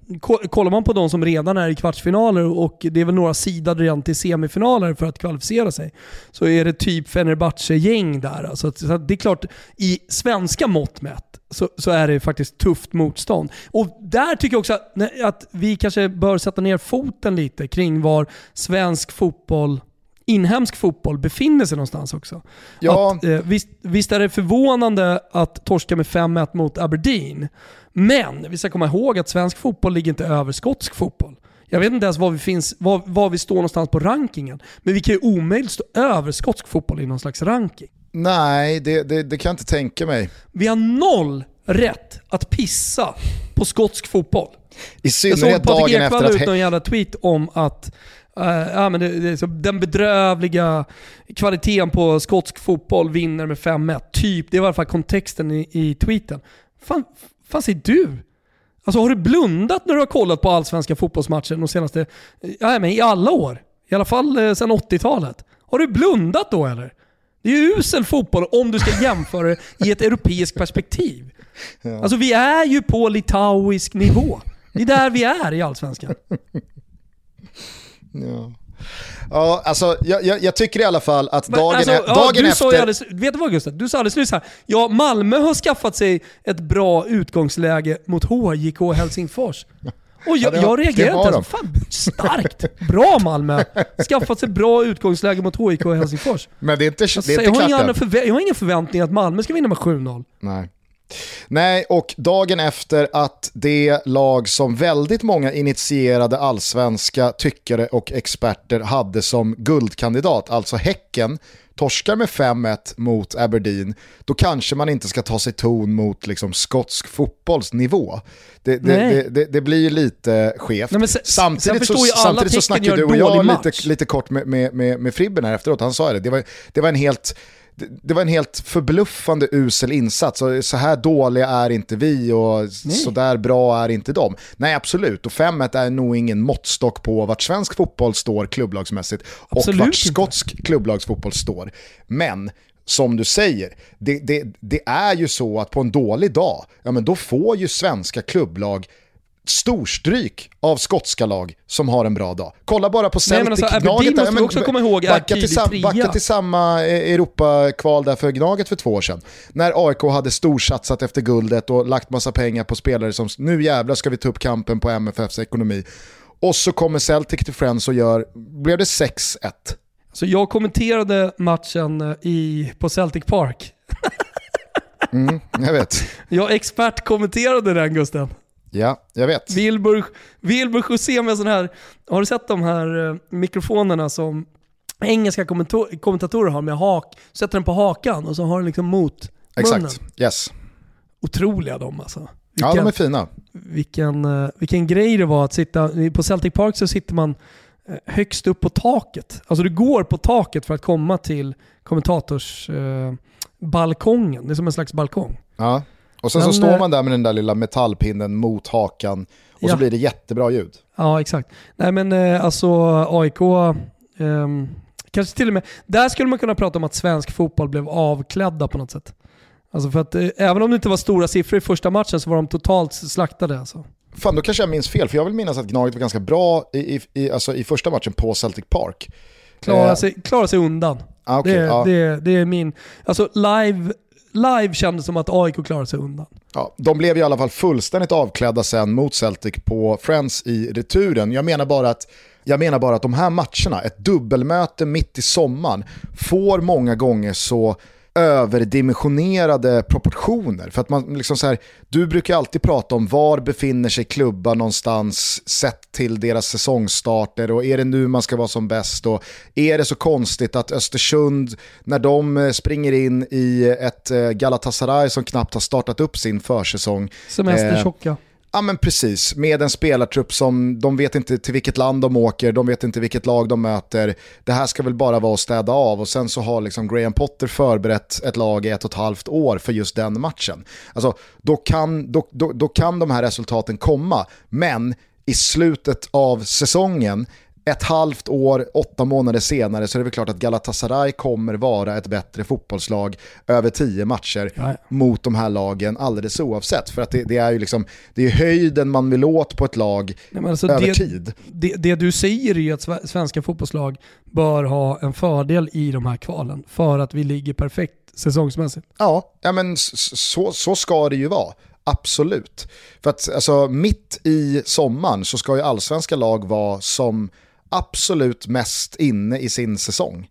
kollar man på de som redan är i kvartsfinaler och det är väl några sidor redan till semifinaler för att kvalificera sig, så är det typ Fenerbahce-gäng där. Alltså. Så det är klart, i svenska mått mätt så, så, är det faktiskt tufft motstånd. Och där tycker jag också att, att vi kanske bör sätta ner foten lite kring var svensk fotboll inhemsk fotboll befinner sig någonstans också. Ja. Att, eh, visst, visst, är det förvånande att torska med 5-1 mot Aberdeen, men vi ska komma ihåg att svensk fotboll ligger inte över skotsk fotboll. Jag vet inte ens var vi, finns, var, var vi står någonstans på rankingen, men vi kan ju omöjligt stå över skotsk fotboll i någon slags ranking. Nej, det, det, det kan jag inte tänka mig. Vi har noll rätt att pissa på skotsk fotboll. I synnerhet dagen efter att... Jag såg Patrik Ekwall ut någon jävla tweet om att Uh, ja, men det, det, så den bedrövliga kvaliteten på skotsk fotboll vinner med 5-1. Typ, det var i alla fall kontexten i, i tweeten. Fan, fan säger du? Alltså har du blundat när du har kollat på allsvenska fotbollsmatcher de senaste, ja men i alla år? I alla fall eh, sedan 80-talet. Har du blundat då eller? Det är ju usel fotboll om du ska jämföra det i ett europeiskt perspektiv. Ja. Alltså vi är ju på litauisk nivå. Det är där vi är i allsvenskan. Ja. Ja, alltså jag, jag, jag, tycker i alla fall att dagen, alltså, ja, dagen du efter... Alldeles, vet du vad Gustav? Du sa alldeles nyss här, ja Malmö har skaffat sig ett bra utgångsläge mot HJK Helsingfors. Och jag, ja, jag reagerar inte ens. Fan, starkt! Bra Malmö! Skaffat sig bra utgångsläge mot HIK Helsingfors. Men det är inte, alltså, det är inte jag, har inga, jag har ingen förväntning att Malmö ska vinna med 7-0. Nej. Nej, och dagen efter att det lag som väldigt många initierade allsvenska tyckare och experter hade som guldkandidat, alltså Häcken, torskar med 5-1 mot Aberdeen, då kanske man inte ska ta sig ton mot liksom skotsk fotbollsnivå. Det, det, det, det blir lite skevt. Nej, sen, samtidigt sen så, samtidigt så snackade du och jag lite, lite kort med, med, med, med Fribben här efteråt, han sa det, det var, det var en helt det, var en helt förbluffande usel insats. Så här dåliga är inte vi och så där bra är inte de. Nej, absolut. Och 5-1 är nog ingen måttstock på vart svensk fotboll står klubblagsmässigt absolut och vart skotsk klubblagsfotboll står. Men som du säger, det, det, det, är ju så att på en dålig dag, ja men då får ju svenska klubblag storstryk av skotska lag som har en bra dag. Kolla bara på Celtic. Nej, alltså, Gnaget måste vi också komma ihåg är till, sam, backa till samma eh, Europa-kval där för Gnaget för två år sedan. När AIK hade storsatsat efter guldet och lagt massa pengar på spelare som nu jävlar ska vi ta upp kampen på MFFs ekonomi. Och så kommer Celtic till Friends och gör, blev det 6-1. Så jag kommenterade matchen eh, i, på Celtic Park. mm, jag vet. Jag expert kommenterade den Gusten. Ja, jag vet. Wilbur, Wilbur José med sån här, har du sett de här eh, mikrofonerna som engelska kommentatorer har med hak, sätter den på hakan och så har den liksom mot munnen. Exakt, yes. Otroliga de alltså. Vilken, ja, de är fina. Vilken, uh, vilken grej det var att sitta, på Celtic Park så sitter man uh, högst upp på taket. Alltså du går på taket för att komma till kommentatorsbalkongen. Uh, det är som en slags balkong. Ja. Och sen Men, så står eh, man där med den där lilla metallpinnen mot hakan Och så Ja. blir det jättebra ljud. Ja, exakt. Nej men eh, alltså AIK, ehm, kanske till och med, där skulle man kunna prata om att svensk fotboll blev avklädda på något sätt. Alltså för att eh, även om det inte var stora siffror i första matchen så var de totalt slaktade alltså. Fan, då kanske jag minns fel, för jag vill minnas att Gnaget var ganska bra i, i, alltså i första matchen på Celtic Park. Klara, sig, klara sig undan. Ah, okej, det, ja. det, det är min... Alltså live, live kändes som att AIK klarade sig undan. Ja, de blev i alla fall fullständigt avklädda sen mot Celtic på Friends i returen. Jag menar bara att, jag menar bara att de här matcherna, ett dubbelmöte mitt i sommaren, får många gånger så överdimensionerade proportioner. För att man liksom så här, du brukar alltid prata om var befinner sig klubbar någonstans sett till deras säsongstarter och är det nu man ska vara som bäst och är det så konstigt att Östersund när de eh, springer in i ett eh, Galatasaray som knappt har startat upp sin försäsong Semestertjocka. Ja men precis, med en spelartrupp som de vet inte till vilket land de åker, de vet inte vilket lag de möter. Det här ska väl bara vara att städa av och sen så har liksom Graham Potter förberett ett lag i ett och ett halvt år för just den matchen. Alltså, då kan, då, då, då kan de här resultaten komma, men i slutet av säsongen ett halvt år, åtta månader senare så är det väl klart att Galatasaray kommer vara ett bättre fotbollslag över tio matcher ja. mot de här lagen alldeles oavsett. För att det, det är ju liksom, det är höjden man vill åt på ett lag Nej, alltså över det, tid. det, det du säger är ju att sve- svenska fotbollslag bör ha en fördel i de här kvalen för att vi ligger perfekt säsongsmässigt. Ja, ja men så, så ska det ju vara. Absolut. För att alltså, mitt i sommaren så ska ju allsvenska lag vara som absolut mest inne i sin säsong.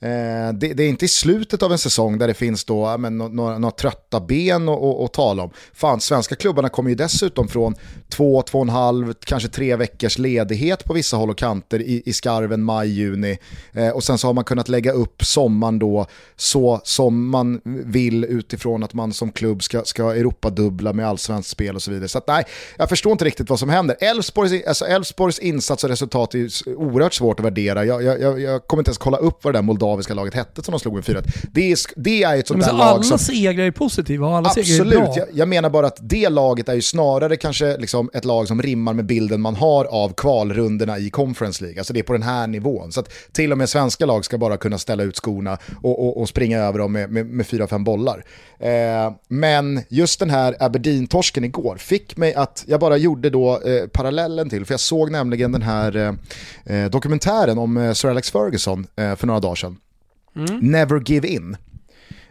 Eh, det, det är inte i slutet av en säsong där det finns då, men, några, några trötta ben att- tala om. Fan, svenska klubbarna kommer ju dessutom från två, två och en halv, kanske tre veckors ledighet på vissa håll och kanter i, i skarven maj, juni. Eh, och sen så har man kunnat lägga upp sommaren då så som man vill utifrån att man som klubb ska, ska Europadubbla med allsvenskt spel och så vidare. Så att, nej, jag förstår inte riktigt vad som händer. Elfsborgs, alltså Elfsborgs insats och resultat är ju oerhört svårt att värdera. Jag, jag, jag, jag kommer inte ens kolla upp vad det där moldaviska laget hette som de slog med 4 det är, det är ett sånt där lag alla som... segrar är positiva och alla segrar är Absolut, bra. jag, jag menar bara att det laget är ju snarare kanske liksom ett lag som rimmar med bilden man har av kvalrundorna i Conference League. Alltså det är på den här nivån. Så att till och med svenska lag ska bara kunna ställa ut skorna och, och, och springa över dem med, med, med fyra, fem bollar. Eh, men just den här Aberdeen-torsken igår fick mig att, jag bara gjorde då eh, parallellen till, för jag såg nämligen den här eh, eh, dokumentären om eh, Sir Alex Ferguson eh, för några dagar sedan. Never Give In.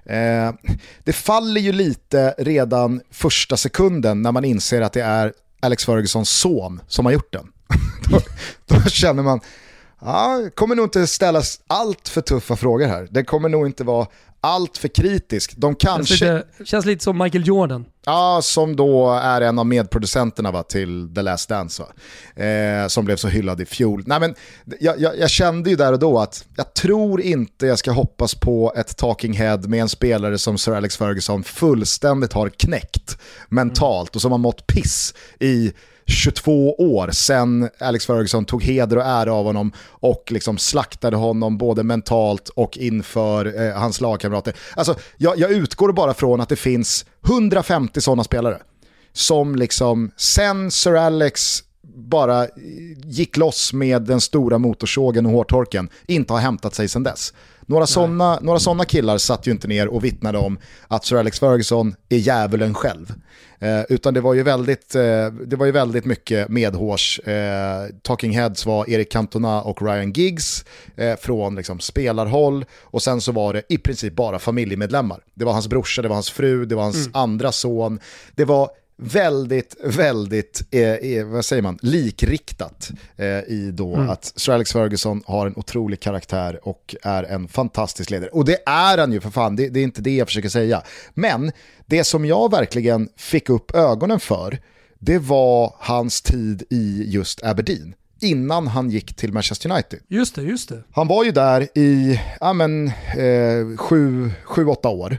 Eh, det faller ju lite redan första sekunden när man inser att det är Alex Fergusons son som har gjort den. då, då känner man, ja, det kommer nog inte ställas allt för tuffa frågor här. Det kommer nog inte vara allt för kritisk. De Känns kanske, lite, känns lite som Michael Jordan. ja, som då är en av medproducenterna va, till The Last Dance? Eh, som blev så hyllad i fjol. Nej, men, jag, jag, jag kände ju där och då att jag tror inte jag ska hoppas på ett talking head med en spelare som Sir Alex Ferguson fullständigt har knäckt mentalt och som har mått piss i 22 år sedan Alex Ferguson tog heder och ära av honom och liksom slaktade honom både mentalt och inför eh, hans lagkamrater. Alltså, jag, jag utgår bara från att det finns 150 sådana spelare som liksom sen Sir Alex bara gick loss med den stora motorsågen och hårtorken, inte har hämtat sig sedan dess. Några sådana några såna killar satt ju inte ner och vittnade om att Sir Alex Ferguson är djävulen själv. Eh, utan det var ju väldigt, eh, det var ju väldigt mycket medhårs. Eh, Talking Heads var Erik Cantona och Ryan Giggs eh, från liksom, spelarhåll och sen så var det i princip bara familjemedlemmar. Det var hans brorsa, det var hans fru, det var hans andra son. Det var väldigt, väldigt, eh, eh, vad säger man, likriktat eh, i då att Sir Alex Ferguson har en otrolig karaktär och är en fantastisk ledare. Och det är han ju för fan, det, det är inte det jag försöker säga. Men det som jag verkligen fick upp ögonen för, det var hans tid i just Aberdeen. Innan han gick till Manchester United. Just det, just det. Han var ju där i ja, men, eh, sju, sju, åtta år.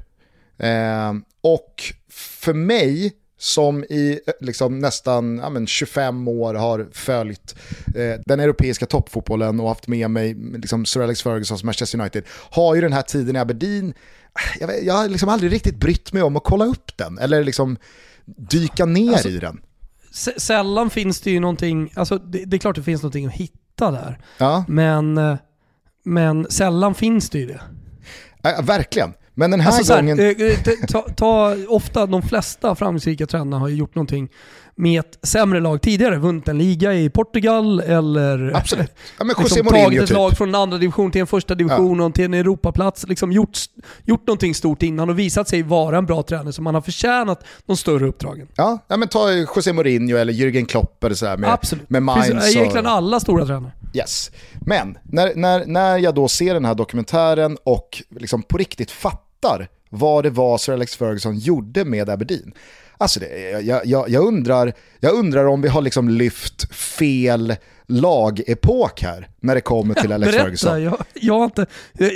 Eh, och för mig som i eh, liksom, nästan ja, men 25 år har följt eh, den europeiska toppfotbollen och haft med mig liksom, Sir Alex Fergusons Manchester United, har ju den här tiden i Aberdeen, jag, jag har liksom aldrig riktigt brytt mig om att kolla upp den eller liksom dyka ner Alltså, i den. sällan finns det ju någonting, alltså det, det är klart det finns någonting att hitta där. Ja, Men, eh, men sällan finns det ju det. äh, verkligen. Men den här Alltså så här, gången... eh, eh, ta, ta, ofta, de flesta framgångsrika tränarna har ju gjort någonting med ett sämre lag tidigare. Vunnit en liga i Portugal eller Absolut. Ja, men liksom, Mourinho tagit ett typ. lag från en andra division till en första division och till en Europaplats. Liksom gjort, gjort någonting stort innan och visat sig vara en bra tränare så man har förtjänat de större uppdragen. Ja, ja, men ta José Mourinho eller Jürgen Klopp eller sådär med, Absolut. med Mainz. egentligen och, alla stora tränare. yes. Men när, när, när jag då ser den här dokumentären och liksom på riktigt fattar vad det var Sir Alex Ferguson gjorde med Aberdeen. Alltså det, jag, jag, jag, undrar, jag undrar om vi har liksom lyft fel lagepok här när det kommer till Alex Berätta, Ferguson. jag, jag inte,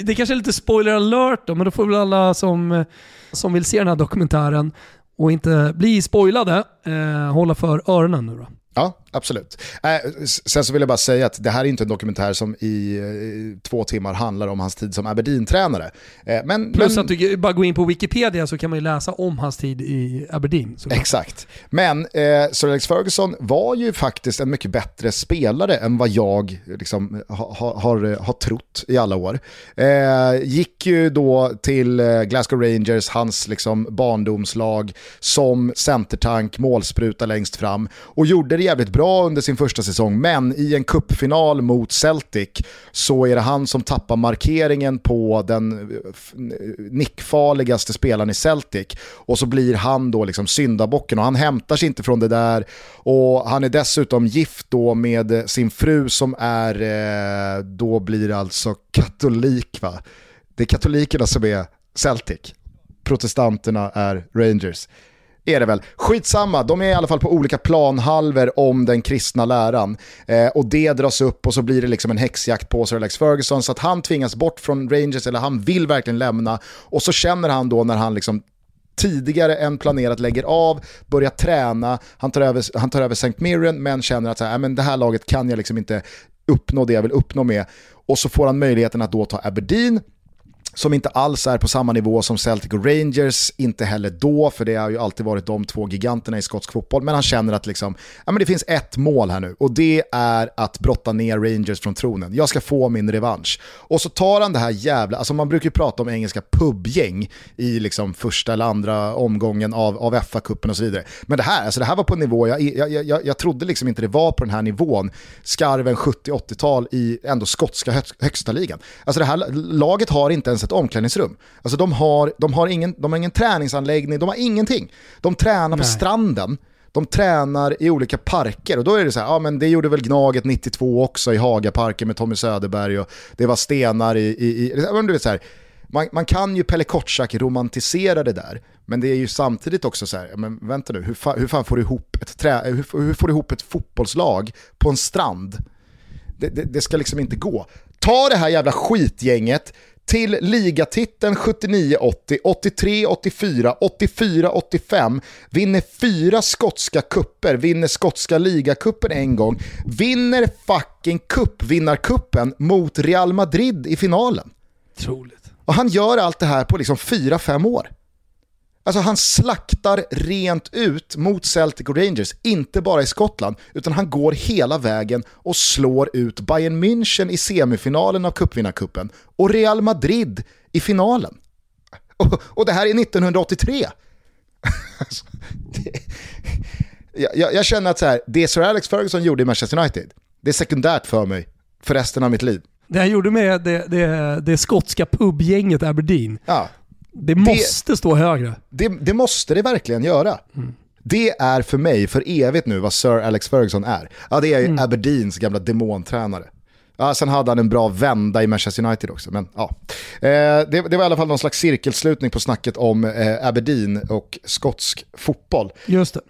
det kanske är lite spoiler alert då, men då får väl alla som, som vill se den här dokumentären och inte bli spoilade, eh, hålla för öronen nu då. Ja, absolut. Äh, sen så vill jag bara säga att det här är inte en dokumentär som i eh, två timmar handlar om hans tid som Aberdeen-tränare. Eh, men, Plus men, att du bara går in på Wikipedia så kan man ju läsa om hans tid i Aberdeen. såklart. Exakt. Men eh, Sir Alex Ferguson var ju faktiskt en mycket bättre spelare än vad jag liksom, ha, ha, har, har trott i alla år. Eh, gick ju då till eh, Glasgow Rangers, hans liksom, barndomslag, som centertank, målspruta längst fram och gjorde det jävligt bra under sin första säsong. Men i en kuppfinal mot Celtic så är det han som tappar markeringen på den eh, eh, nickfarligaste spelaren i Celtic och så blir han då liksom syndabocken och han hämtar sig inte från det där och han är dessutom gift då med sin fru som är, eh, då blir det alltså katolik va? Det är katolikerna som är Celtic, protestanterna är Rangers är det väl. Skitsamma, de är i alla fall på olika planhalver om den kristna läran. Eh, och det dras upp och så blir det liksom en häxjakt på Sir Alex Ferguson så att han tvingas bort från Rangers eller han vill verkligen lämna. Och så känner han då när han liksom tidigare än planerat lägger av, börjar träna, han tar över, han tar över St. Mirren men känner att så här, äh, men det här laget kan jag liksom inte uppnå det jag vill uppnå med. Och så får han möjligheten att då ta Aberdeen, som inte alls är på samma nivå som Celtic och Rangers, inte heller då, för det har ju alltid varit de två giganterna i skotsk fotboll, men han känner att liksom, ja, men det finns ett mål här nu och det är att brotta ner Rangers från tronen. Jag ska få min revansch. Och så tar han det här jävla, alltså man brukar ju prata om engelska pubgäng i liksom första eller andra omgången av, av FA-cupen och så vidare. Men det här, alltså det här var på en nivå, jag, jag, jag, jag trodde liksom inte det var på den här nivån, skarven 70-80-tal i ändå skotska hög, högsta ligan. Alltså det här laget har inte ens ett omklädningsrum. Alltså de har, de har, ingen, de har ingen träningsanläggning, de har ingenting. De tränar på Nej. stranden, de tränar i olika parker och då är det så här, ja men det gjorde väl Gnaget 92 också i Hagaparken med Tommy Söderberg och det var stenar i, i, i du vet så här, man, man kan ju Pelle Kotschack romantisera det där, men det är ju samtidigt också så här, men vänta nu, hur, fa, hur fan får du ihop ett, trä, hur, hur får du ihop ett fotbollslag på en strand? Det, det, det ska liksom inte gå. Ta det här jävla skitgänget till ligatiteln 79-80, 83-84, 84-85, vinner fyra skotska kupper, vinner skotska ligacupen en gång, vinner fucking cupvinnarcupen mot Real Madrid i finalen. Otroligt. Och han gör allt det här på liksom 4-5 år. Alltså han slaktar rent ut mot Celtic och Rangers, inte bara i Skottland, utan han går hela vägen och slår ut Bayern München i semifinalen av cupvinnarcupen och Real Madrid i finalen. Och, och det här är 1983. Alltså, det, jag, jag, känner att så här, det Sir Alex Ferguson gjorde i Manchester United, det är sekundärt för mig för resten av mitt liv. Det han gjorde med det, det, det skotska pubgänget Aberdeen, Ja, det måste stå högre. Det, det måste det verkligen göra. Det är för mig för evigt nu vad Sir Alex Ferguson är. Ja, det är ju Aberdeens gamla demontränare. Ja, sen hade han en bra vända i Manchester United också. Men, ja. eh, det, det var i alla fall någon slags cirkelslutning på snacket om eh, Aberdeen och skotsk fotboll. Just det.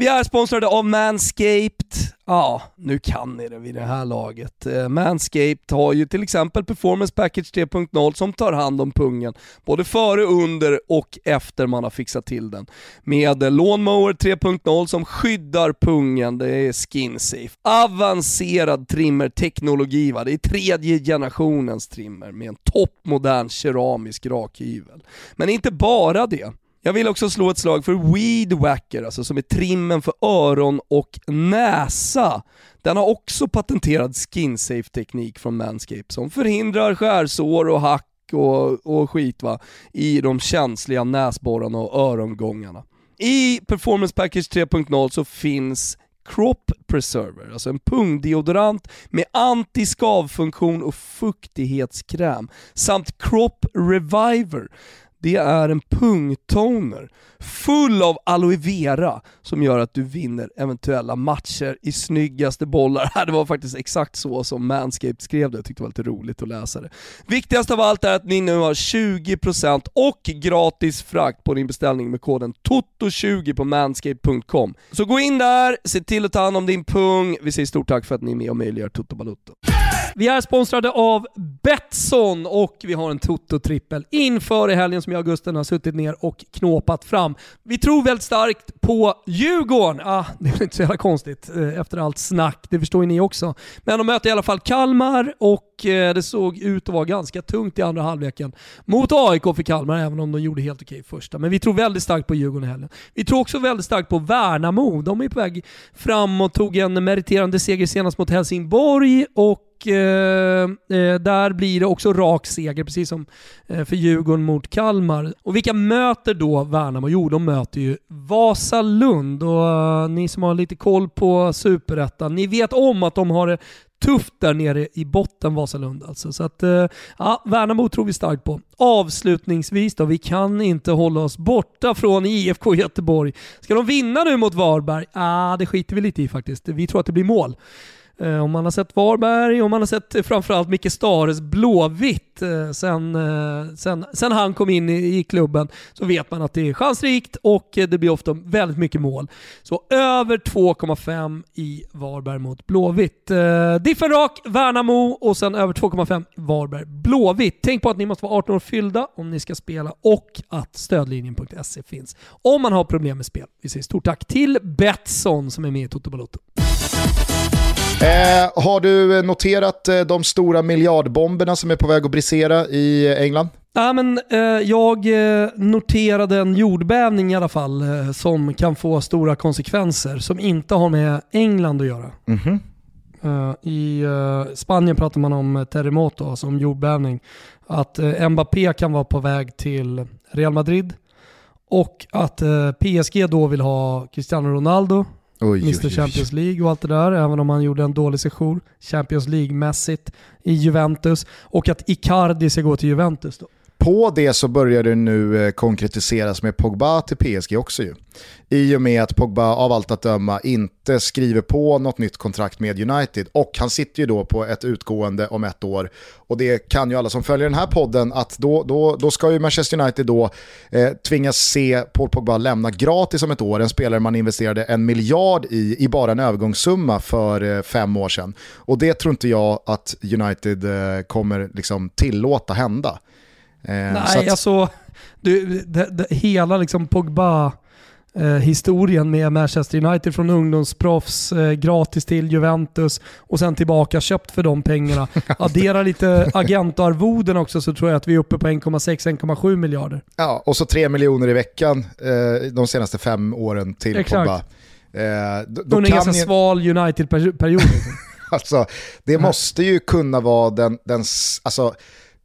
Vi är sponsrade av Manscaped. Ja, nu kan ni det vid det här laget. Eh, Manscaped har ju till exempel Performance Package 3.0 som tar hand om pungen, både före, under och efter man har fixat till den. Med Lawnmower 3.0 som skyddar pungen, det är skin safe. Avancerad trimmerteknologi, va? det är tredje generationens trimmer med en toppmodern keramisk rakhyvel. Men inte bara det. Jag vill också slå ett slag för Weed Wacker, alltså som är trimmen för öron och näsa. Den har också patenterad skin safe teknik från Manscaped som förhindrar skärsår och hack och, och skit va, i de känsliga näsborrarna och örongångarna. I Performance Package 3.0 så finns Crop Preserver, alltså en pungdeodorant med antiskavfunktion och fuktighetskräm, samt Crop Reviver det är en pungtoner full av aloe vera som gör att du vinner eventuella matcher i snyggaste bollar. Det var faktiskt exakt så som Manscaped skrev det, jag tyckte det var lite roligt att läsa det. Viktigast av allt är att ni nu har 20% och gratis frakt på din beställning med koden TOTO20 på manscaped.com. Så gå in där, se till att ta hand om din pung. Vi säger stort tack för att ni är med och möjliggör Toto Balutto. Vi är sponsrade av Betsson och vi har en Toto-trippel inför i helgen som jag och Gusten har suttit ner och knåpat fram. Vi tror väldigt starkt på Djurgården. Ah, det är inte så jävla konstigt eh, efter allt snack, det förstår ju ni också. Men de möter i alla fall Kalmar och eh, det såg ut att vara ganska tungt i andra halvleken mot AIK för Kalmar, även om de gjorde helt okej första. Men vi tror väldigt starkt på Djurgården i helgen. Vi tror också väldigt starkt på Värnamo. De är på väg fram och tog en meriterande seger senast mot Helsingborg och och eh, eh, där blir det också rak seger, precis som eh, för Djurgården mot Kalmar. Och vilka möter då Värnamo? Jo, de möter ju Vasalund och eh, ni som har lite koll på Superettan, ni vet om att de har det tufft där nere i botten, Vasalund alltså. Så att, eh, ja, Värnamo tror vi starkt på. Avslutningsvis då, vi kan inte hålla oss borta från IFK Göteborg. Ska de vinna nu mot Varberg? Ah, det skiter vi lite i faktiskt. Vi tror att det blir mål. Eh, om man har sett Varberg och man har sett framförallt Micke Stares Blåvitt eh, sen, eh, sen, sen han kom in i, i, klubben så vet man att det är chansrikt och det blir ofta väldigt mycket mål. Så över 2,5 i Varberg mot Blåvitt. Diffen rak, Värnamo och sen över 2,5 Varberg Blåvitt. Tänk på att ni måste vara 18 år fyllda om ni ska spela och att stödlinjen.se finns om man har problem med spel. Vi säger stort tack till Betsson som är med i Toto Balotto. Eh, har du noterat eh, de stora miljardbomberna som är på väg att brisera i England? Ja, men, eh, jag eh, noterade en jordbävning i alla fall eh, som kan få stora konsekvenser som inte har med England att göra. Mm -hmm. I Spanien pratar man om terremoto, alltså om jordbävning. Att Mbappé kan vara på väg till Real Madrid och att PSG då vill ha Cristiano Ronaldo Oj, Mr oj, Champions League och allt det där, även om han gjorde en dålig session Champions League-mässigt i Juventus. Och att Icardi ska gå till Juventus då. På det så börjar det nu eh, konkretiseras med Pogba till PSG också ju. I och med att Pogba av allt att döma inte skriver på något nytt kontrakt med United och han sitter ju då på ett utgående om ett år. Och det kan ju alla som följer den här podden att då, då, då ska ju Manchester United då eh, tvingas se Paul Pogba lämna gratis om ett år. En spelare man investerade en miljard i, i bara en övergångssumma för eh, fem år sedan. Och det tror inte jag att United eh, kommer liksom tillåta hända. Eh, Nej, att... alltså du, det, det, hela liksom Pogba eh, historien med Manchester United från ungdomsproffs, eh, gratis till Juventus och sen tillbaka köpt för de pengarna. Addera lite agentarvoden också så tror jag att vi är uppe på 1,6-1,7 miljarder. Ja, och så 3 miljoner i veckan eh, de senaste fem åren till Exakt. Pogba. Eh, då, då en ganska ju... sval United-period. alltså, det måste ju kunna vara den, den alltså,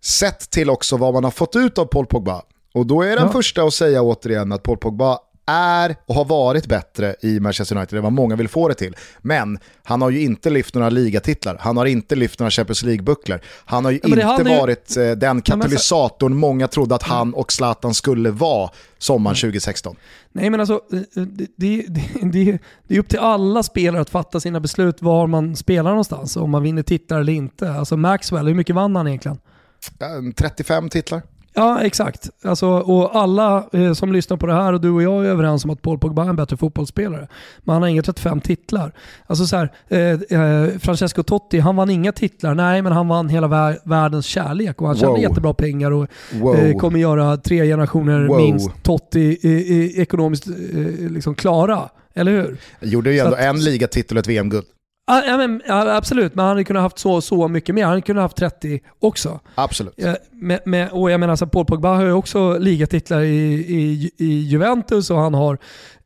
Sett till också vad man har fått ut av Paul Pogba. Och då är den ja. första att säga återigen att Paul Pogba är och har varit bättre i Manchester United än vad många vill få det till. Men han har ju inte lyft några ligatitlar, han har inte lyft några Champions League-bucklor. Han har ju inte varit ju... Eh, den katalysatorn många trodde att han och Zlatan skulle vara sommaren 2016. Nej men alltså, eh, eh, det, det, det, det, är upp till alla spelare att fatta sina beslut var man spelar någonstans, om man vinner titlar eller inte. Alltså Maxwell, hur mycket vann han egentligen? 35 titlar. Ja, exakt. Alltså, och alla eh, som lyssnar på det här och du och jag är överens om att Paul Pogba är en bättre fotbollsspelare. Men han har inga 35 titlar. Alltså så här, eh, eh, Francesco Totti, han vann inga titlar. Nej, men han vann hela vär världens kärlek och han tjänar jättebra pengar och eh, kommer göra tre generationer wow. minst Totti ekonomiskt eh, liksom klara. Eller hur? Gjorde ju ändå att, en ligatitel och ett VM-guld. Ja, ja, men, ja, absolut, men han hade kunnat haft så, så mycket mer. Han hade kunnat haft 30 också. Absolut. Ja, med, med, och jag menar, så Paul Pogba har ju också ligatitlar i, i, i Juventus och han har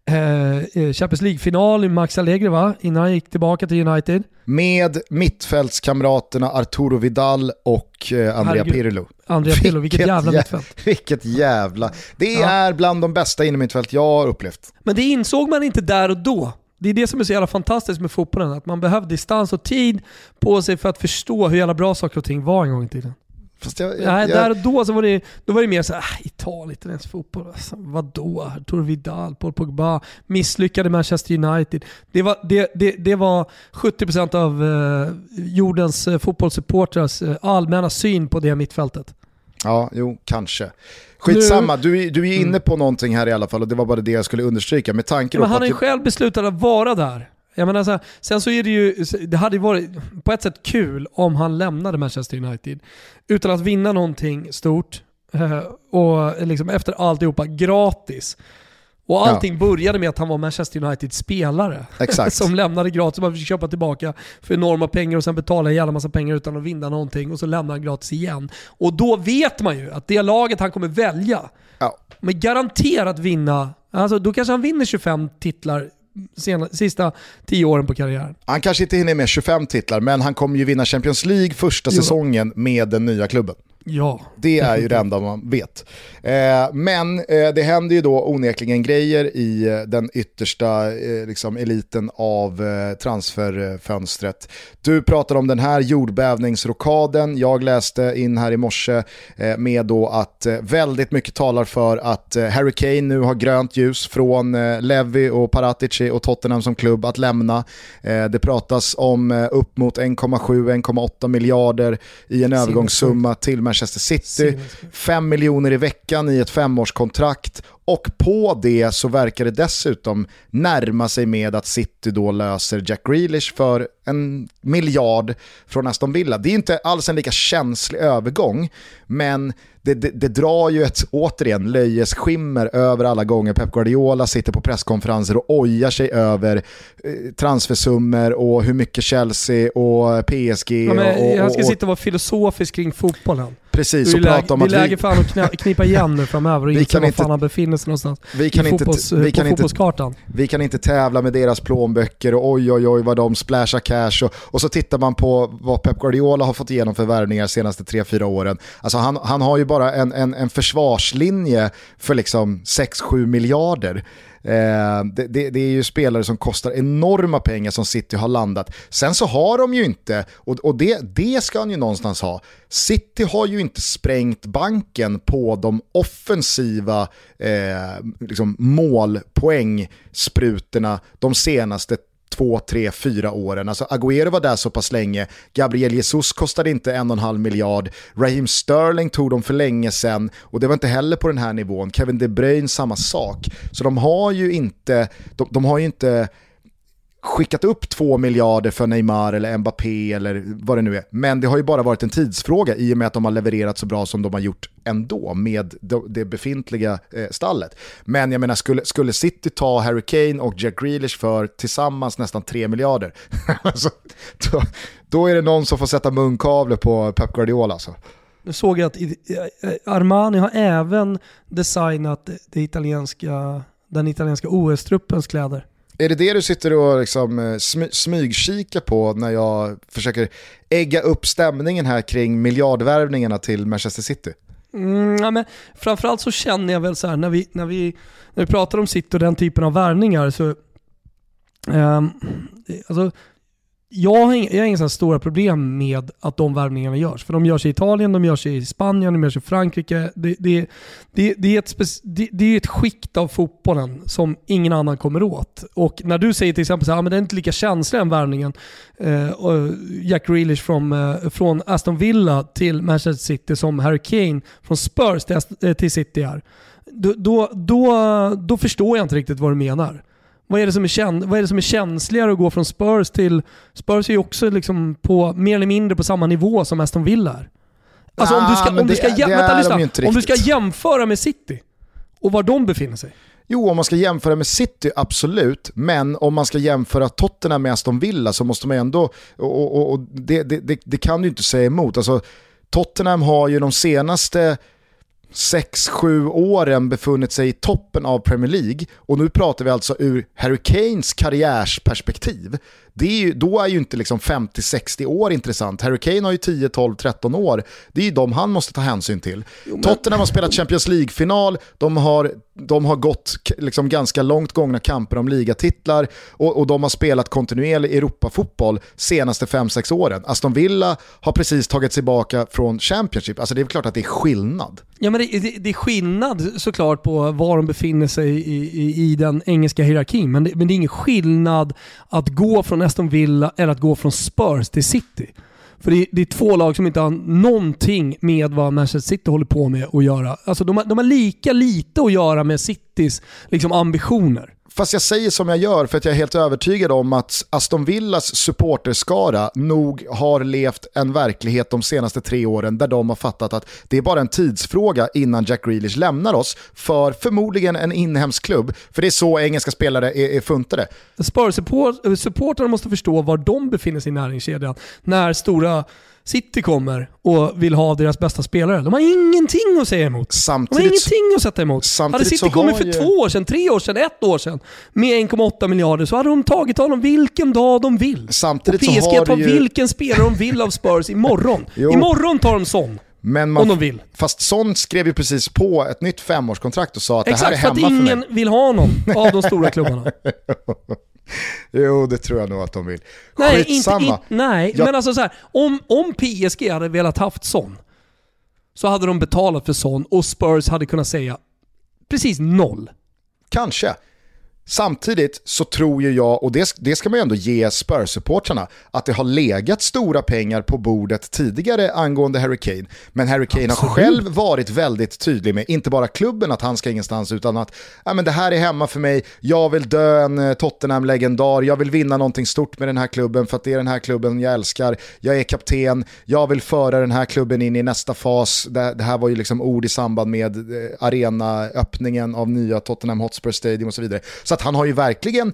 eh, eh Champions League-final i Max Allegri va? Innan han gick tillbaka till United. Med mittfältskamraterna Arturo Vidal och eh, Andrea Herregud. Pirlo. Andrea Pirlo, vilket jävla jä- mittfält. Vilket jävla... Det Ja. är bland de bästa innermittfält jag har upplevt. Men det insåg man inte där och då. Det är det som är så jävla fantastiskt med fotbollen, att man behövde distans och tid på sig för att förstå hur jävla bra saker och ting var en gång i tiden. Fast jag, jag, Nej, jag, där och då så var det, då var det mer såhär, äh, Italien, italiensk fotboll, alltså, vadå? Arturo Vidal, Paul Pogba, misslyckade Manchester United. Det var, det, det, det var 70% av eh, jordens eh, fotbollssupportrars eh, allmänna syn på det mittfältet. Ja, jo, kanske. Skitsamma, du, du är inne Mm. på någonting här i alla fall och det var bara det jag skulle understryka. Med tanke då Men på han har ju själv beslutat att vara där. Jag menar så här, sen så är det ju, det hade ju varit på ett sätt kul om han lämnade Manchester United utan att vinna någonting stort eh, och liksom efter alltihopa gratis. Och allting började med att han var Manchester Uniteds spelare. Exakt. som lämnade gratis och bara fick köpa tillbaka för enorma pengar och sen betala en jävla massa pengar utan att vinna någonting och så lämnar han gratis igen. Och då vet man ju att det laget han kommer välja Ja. men garanterat vinna, alltså då kanske han vinner 25 titlar sena, sista 10 åren på karriären. Han kanske inte hinner med 25 titlar, men han kommer ju vinna Champions League första Jo. säsongen med den nya klubben. Ja. Det är ju det enda man vet. Eh, men eh, det händer ju då onekligen grejer i eh, den yttersta liksom eliten av transferfönstret. Du pratar om den här jordbävningsrokaden. Jag läste in här i morse med då att väldigt mycket talar för att Harry Kane nu har grönt ljus från Levy och Paratici och Tottenham som klubb att lämna. Det pratas om upp mot 1,7-1,8 miljarder i en övergångssumma till Manchester City. 5 miljoner i veckan i ett femårskontrakt och på det så verkar det dessutom närma sig med att City då löser Jack Grealish för en miljard från Aston Villa. Det är inte alls en lika känslig övergång, men det, det, det drar ju ett, återigen, löjes skimmer över alla gånger Pep Guardiola sitter på presskonferenser och ojar sig över eh, transfersummor och hur mycket Chelsea och PSG Ja, och, men och, han ska och, sitta och vara filosofisk kring fotbollen. Precis och prata om det är att läge vi, för honom att knipa igen nu framöver och Vi inse var inte- fan han befinner sig någonstans vi kan i inte, fotbolls, vi på kan inte fotbollskartan. vi kan inte tävla med deras plånböcker och oj oj oj vad de splashar cash och, och så tittar man på vad Pep Guardiola har fått igenom för värvningar de senaste 3-4 åren. Alltså han, han har ju bara en, en, en försvarslinje för liksom 6-7 miljarder. Eh, det, det, det är ju spelare som kostar enorma pengar som City har landat. Sen så har de ju inte, och, och det, det ska han ju någonstans ha, City har ju inte sprängt banken på de offensiva eh, liksom målpoängsprutorna de senaste två, tre, fyra åren. Alltså Agüero var där så pass länge, Gabriel Jesus kostade inte en och en halv miljard, Raheem Sterling tog dem för länge sedan och det var inte heller på den här nivån. Kevin De Bruyne samma sak. Så de har ju inte, de, de har ju inte skickat upp två miljarder för Neymar eller Mbappé eller vad det nu är. Men det har ju bara varit en tidsfråga i och med att de har levererat så bra som de har gjort ändå med det- befintliga eh, stallet. Men jag menar, skulle, skulle City ta Harry Kane och Jack Grealish för tillsammans nästan 3 miljarder, alltså, då, då är det någon som får sätta munkavle på Pep Guardiola. Alltså. Nu såg jag att Armani har även designat det italienska, den italienska OS-truppens kläder. Är det det du sitter och liksom, eh, smy, smygkikar på när jag försöker ägga upp stämningen här kring miljardvärvningarna till Manchester City? Mm, ja, men framförallt så känner jag väl så här när vi, när vi, när vi pratar om City och den typen av värvningar så ehm, alltså, jag har inga, jag har inga stora problem med att de värvningarna görs. För de görs i Italien, de görs i Spanien, de görs i Frankrike. Det, det, det, det, är, ett spec, det, det är ett skikt av fotbollen som ingen annan kommer åt. Och när du säger till exempel så här, "Ah, men det är inte lika känslig den värvningen, eh, Jack Grealish från, eh, från Aston Villa till Manchester City som Harry Kane från Spurs till, eh, till City är. Då, då, då, då förstår jag inte riktigt vad du menar. Vad är, det som är kän, vad är det som är känsligare att gå från Spurs till... Spurs är ju också liksom på, mer eller mindre på samma nivå som Aston Villa är. Alltså om du ska, om du ska, det vänta, lyssna. om du ska jämföra med City och var de befinner sig. Jo, om man ska jämföra med City, absolut. Men om man ska jämföra Tottenham med Aston Villa så måste man ändå, och, och, och det, det, det, det, kan du inte säga emot. Alltså, Tottenham har ju de senaste 6-7 åren befunnit sig i toppen av Premier League och nu pratar vi alltså ur Harry Kanes karriärsperspektiv. Det är ju, då är ju inte liksom 50-60 år intressant. Harry Kane har ju 10, 12, 13 år. Det är ju de han måste ta hänsyn till. Jo, men... Tottenham har spelat Champions League-final, de har, de har gått liksom ganska långt gångna kamper om ligatitlar och, och de har spelat kontinuerlig Europafotboll senaste 5-6 åren. Aston Villa har precis tagit sig tillbaka från Championship. Alltså det är klart att det är skillnad. Ja men det, det, det är skillnad såklart på var de befinner sig i, i, i den engelska hierarkin, men det, men det är ingen skillnad att gå från Aston Villa eller att gå från Spurs till City. För det är, det är, två lag som inte har någonting med vad Manchester City håller på med att göra. Alltså de har, de har lika lite att göra med Citys liksom, ambitioner. Fast jag säger som jag gör för att jag är helt övertygad om att Aston Villas supporterskara nog har levt en verklighet de senaste tre åren där de har fattat att det är bara en tidsfråga innan Jack Grealish lämnar oss för förmodligen en inhemsk klubb. För det är så engelska spelare är, är funtade. Spurs-supportrarna måste förstå var de befinner sig i näringskedjan när stora City kommer och vill ha deras bästa spelare. De har ingenting att säga emot. Samtidigt, de har ingenting att sätta emot. Hade City kommit för ju... två år sedan, tre år sedan, ett år sedan med 1,8 miljarder så hade de tagit honom vilken dag de vill. Samtidigt och PSG tar ju... vilken spelare de vill av Spurs imorgon. imorgon tar de sån. Men man, om de vill. Fast Son skrev ju precis på ett nytt femårskontrakt och sa att Exakt, det här är hemma för mig. Exakt, för att ingen vill ha honom av de stora klubbarna. Jo, det tror jag nog att de vill. Nej, Skitsamma. Inte, in, nej jag... men alltså så här, om, om PSG hade velat haft sån så hade de betalat för sån och Spurs hade kunnat säga precis noll. Kanske. Samtidigt så tror ju jag, och det, det ska man ju ändå ge Spurs-supportrarna, att det har legat stora pengar på bordet tidigare angående Harry Kane. Men Harry Kane Absolut. har själv varit väldigt tydlig med, inte bara klubben att han ska ingenstans, utan att ja, men det här är hemma för mig, jag vill dö en eh, Tottenham-legendar, jag vill vinna någonting stort med den här klubben för att det är den här klubben jag älskar, jag är kapten, jag vill föra den här klubben in i nästa fas. Det, det här var ju liksom ord i samband med eh, arenaöppningen av nya Tottenham Hotspur Stadium och så vidare. Så att han har ju verkligen,